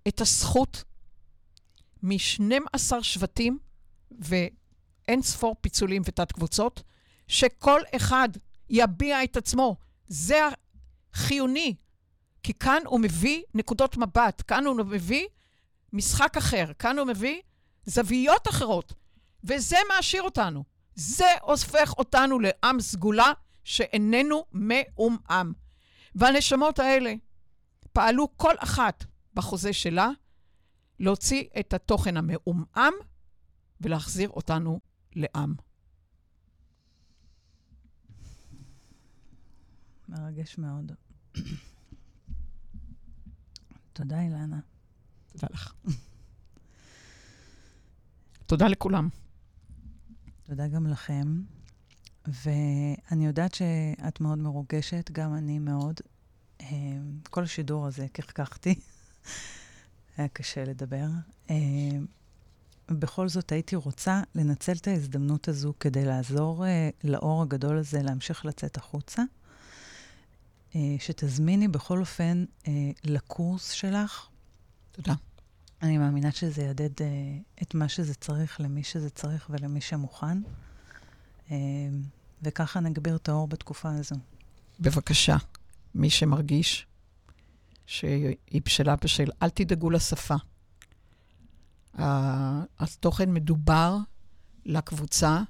S3: את הזכות מ-12 שבטים ואין ספור פיצולים ותת-קבוצות, שכל אחד יביע את עצמו. זה חיוני, כי כאן הוא מביא נקודות מבט, כאן הוא מביא משחק אחר, כאן הוא מביא זוויות אחרות, וזה מעשיר אותנו. זה הופך אותנו לעם סגולה שאיננו מעומעם. והנשמות האלה פעלו כל אחת בחוזה שלה להוציא את התוכן המעומעם ולהחזיר אותנו לעם.
S2: מרגש מאוד. תודה, אילנה.
S3: תודה לך. תודה לכולם.
S2: תודה גם לכם. ואני יודעת שאת מאוד מרוגשת, גם אני מאוד. אה, כל השידור הזה קחקחתי, היה קשה לדבר. אה, בכל זאת הייתי רוצה לנצל את ההזדמנות הזו כדי לעזור לאור הגדול הזה להמשיך לצאת החוצה. שתזמיני בכל אופן לקורס שלך,
S3: תודה.
S2: אני מאמינה שזה יעדד uh, את מה שזה צריך למי שזה צריך ולמי שמוכן, וככה נגביר את האור בתקופה הזו.
S3: בבקשה, מי שמרגיש שהיא בשלה בשל, אל תדאגו לשפה. התוכן מדובר לקבוצה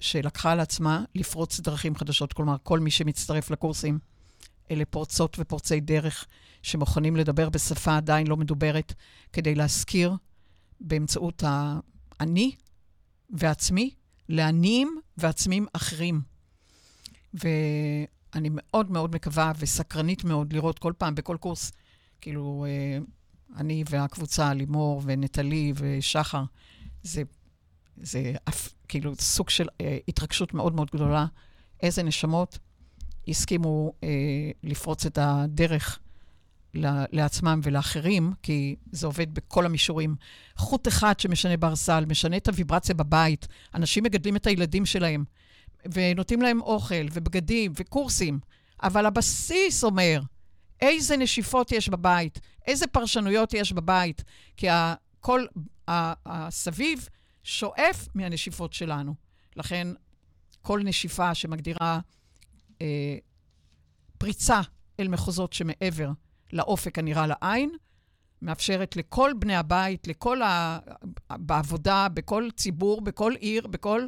S3: שלקחה על עצמה לפרוץ דרכים חדשות. כלומר, כל מי שמצטרף לקורסים, אלה פורצות ופורצי דרך שמוכנים לדבר בשפה עדיין לא מדוברת, כדי להזכיר באמצעות האני ועצמי, לעניים ועצמים אחרים. ואני מאוד מאוד מקווה וסקרנית מאוד לראות כל פעם בכל קורס, כאילו, אה, אני והקבוצה, לימור ונטלי ושחר, זה, זה כאילו סוג של אה, התרגשות מאוד מאוד גדולה. איזה נשמות הסכימו אה, לפרוץ את הדרך לעצמם ולאחרים, כי זה עובד בכל המישורים. חוט אחד שמשנה ברסל, משנה את הוויברציה בבית. אנשים מגדלים את הילדים שלהם, ונותנים להם אוכל ובגדים וקורסים, אבל הבסיס אומר, איזה נשיפות יש בבית, איזה פרשנויות יש בבית, כי כל הסביב שואף מהנשיפות שלנו. לכן, כל נשיפה שמגדירה אה, פריצה אל מחוזות שמעבר לאופק הנראה לעין, מאפשרת לכל בני הבית, לכל ה... בעבודה, בכל ציבור, בכל עיר, בכל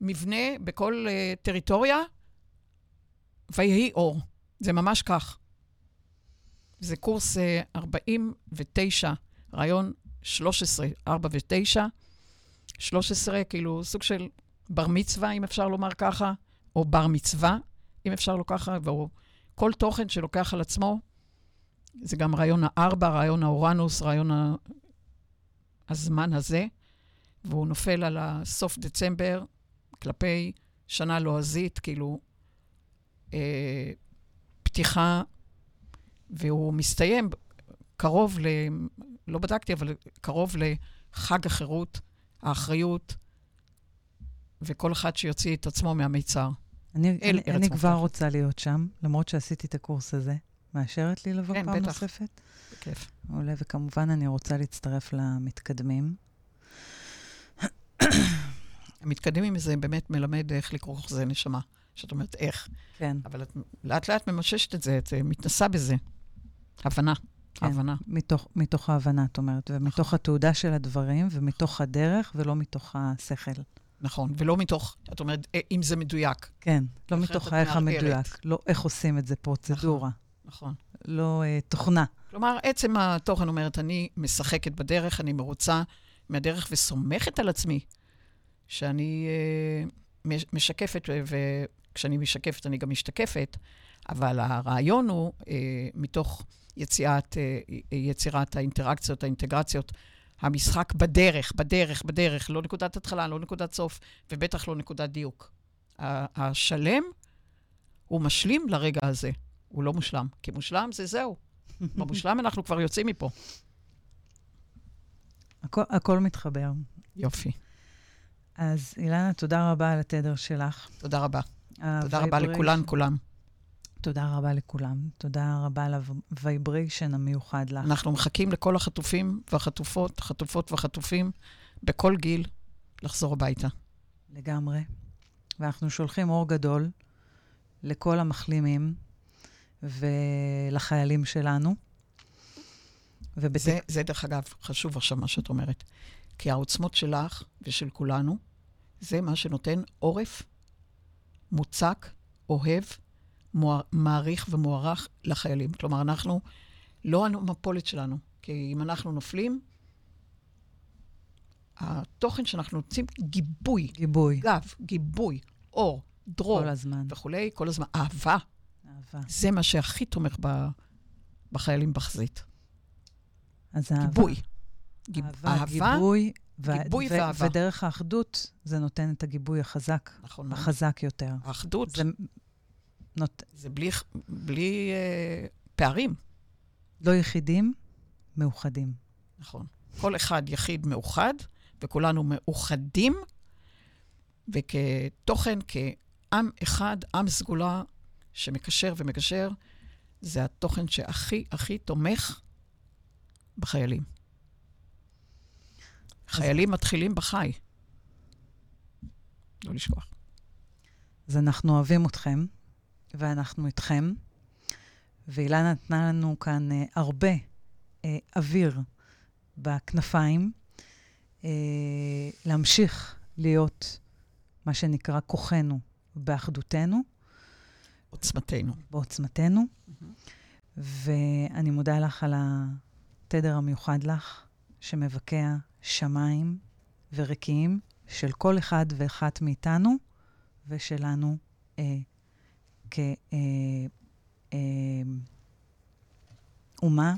S3: מבנה, בכל uh, טריטוריה, ויהי אור. זה ממש כך. זה קורס אה, 49, רעיון 13, 4 ו-9. 13, כאילו, סוג של בר מצווה, אם אפשר לומר ככה, או בר מצווה, אם אפשר לומר ככה, או כל תוכן שלוקח על עצמו זה גם רעיון הארבע, רעיון האורנוס, רעיון ה... הזמן הזה, והוא נופל על הסוף דצמבר כלפי שנה לועזית, כאילו אה, פתיחה, והוא מסתיים קרוב ל... לא בדקתי, אבל קרוב לחג החירות, האחריות, וכל אחד שיוציא את עצמו מהמיצר.
S2: אני, אני, אני כבר רוצה להיות שם, למרות שעשיתי את הקורס הזה. מאשרת לי לבוא כן, פעם בטח. נוספת?
S3: בכיף.
S2: מעולה, וכמובן אני רוצה להצטרף למתקדמים.
S3: המתקדמים זה באמת מלמד איך לקרוא חוזה נשמה. שאת אומרת, איך.
S2: כן.
S3: אבל את לאט לאט ממששת את זה, את מתנסה בזה. הבנה.
S2: כן.
S3: הבנה.
S2: מתוך, מתוך ההבנה, את אומרת, ומתוך התעודה של הדברים, ומתוך הדרך, ולא מתוך השכל.
S3: נכון, ולא מתוך, את אומרת, אה, אם זה מדויק.
S2: כן, לא מתוך
S3: מערערת.
S2: המדויק, לא איך עושים את זה, פרוצדורה,
S3: נכון.
S2: לא אה, תוכנה.
S3: כלומר, עצם התוכן אומרת, אני משחקת בדרך, אני מרוצה מהדרך וסומכת על עצמי שאני אה, מש- משקפת, וכשאני משקפת אני גם משתקפת, אבל הרעיון הוא, אה, מתוך יציאת, אה, יצירת האינטראקציות, האינטגרציות, המשחק בדרך, בדרך, בדרך, לא נקודת התחלה, לא נקודת סוף, ובטח לא נקודת דיוק. השלם הוא משלים לרגע הזה. הוא לא מושלם, כי מושלם זה זהו. במושלם אנחנו כבר יוצאים מפה.
S2: הכל, הכל מתחבר.
S3: יופי.
S2: אז אילנה, תודה רבה על התדר שלך.
S3: תודה רבה. תודה רבה לכולן, כולם.
S2: תודה רבה לכולם. תודה רבה על הוויבריישן המיוחד לך.
S3: אנחנו מחכים לכל החטופים והחטופות, חטופות וחטופים, בכל גיל, לחזור הביתה.
S2: לגמרי. ואנחנו שולחים אור גדול לכל המחלימים ולחיילים שלנו. ובתק...
S3: זה, זה, דרך אגב, חשוב עכשיו מה שאת אומרת. כי העוצמות שלך ושל כולנו, זה מה שנותן עורף מוצק, אוהב, מוע- מעריך ומוערך לחיילים. כלומר, אנחנו, לא המפולת שלנו, כי אם אנחנו נופלים, התוכן שאנחנו נותנים, גיבוי,
S2: גיבוי
S3: גב, גיבוי, אור, דרור
S2: כל הזמן.
S3: וכולי, כל הזמן. אהבה,
S2: אהבה.
S3: זה מה שהכי תומך ב, בחיילים בחזית.
S2: אז אהבה.
S3: גיבוי. גיב-
S2: אהבה, גיבוי, ו-
S3: גיבוי
S2: ו-
S3: ואהבה.
S2: ודרך האחדות זה נותן את הגיבוי החזק,
S3: נכון.
S2: החזק יותר.
S3: האחדות
S2: זה נות...
S3: זה בלי, בלי אה, פערים,
S2: לא יחידים, מאוחדים.
S3: נכון. כל אחד יחיד מאוחד, וכולנו מאוחדים, וכתוכן, כעם אחד, עם סגולה שמקשר ומקשר, זה התוכן שהכי הכי תומך בחיילים. חיילים מתחילים בחי. לא לשכוח.
S2: אז אנחנו אוהבים אתכם, ואנחנו איתכם. ואילנה נתנה לנו כאן אה, הרבה אה, אוויר בכנפיים, אה, להמשיך להיות מה שנקרא כוחנו באחדותנו,
S3: עוצמתנו.
S2: בעוצמתנו. ואני מודה לך על התדר המיוחד לך, שמבקע שמיים ורקיעים של כל אחד ואחת מאיתנו ושלנו אה, כאומה,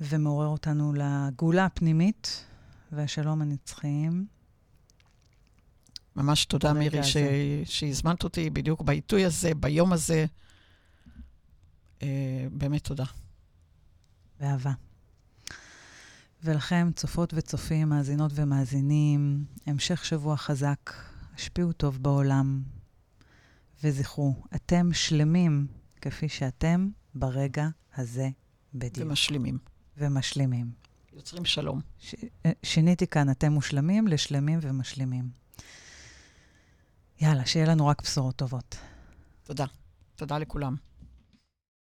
S2: ומעורר אותנו לגאולה הפנימית והשלום הנצחיים.
S3: ממש תודה, מירי, ש... שהזמנת אותי בדיוק בעיתוי הזה, ביום הזה. אה, באמת תודה.
S2: באהבה. ולכם, צופות וצופים, מאזינות ומאזינים, המשך שבוע חזק, השפיעו טוב בעולם, וזכרו, אתם שלמים כפי שאתם ברגע הזה בדיוק,
S3: ומשלימים.
S2: ומשלימים.
S3: יוצרים שלום.
S2: ש... אה, שיניתי כאן, אתם מושלמים לשלמים ומשלימים. יאללה, שיהיה לנו רק בשורות טובות.
S3: תודה. תודה לכולם.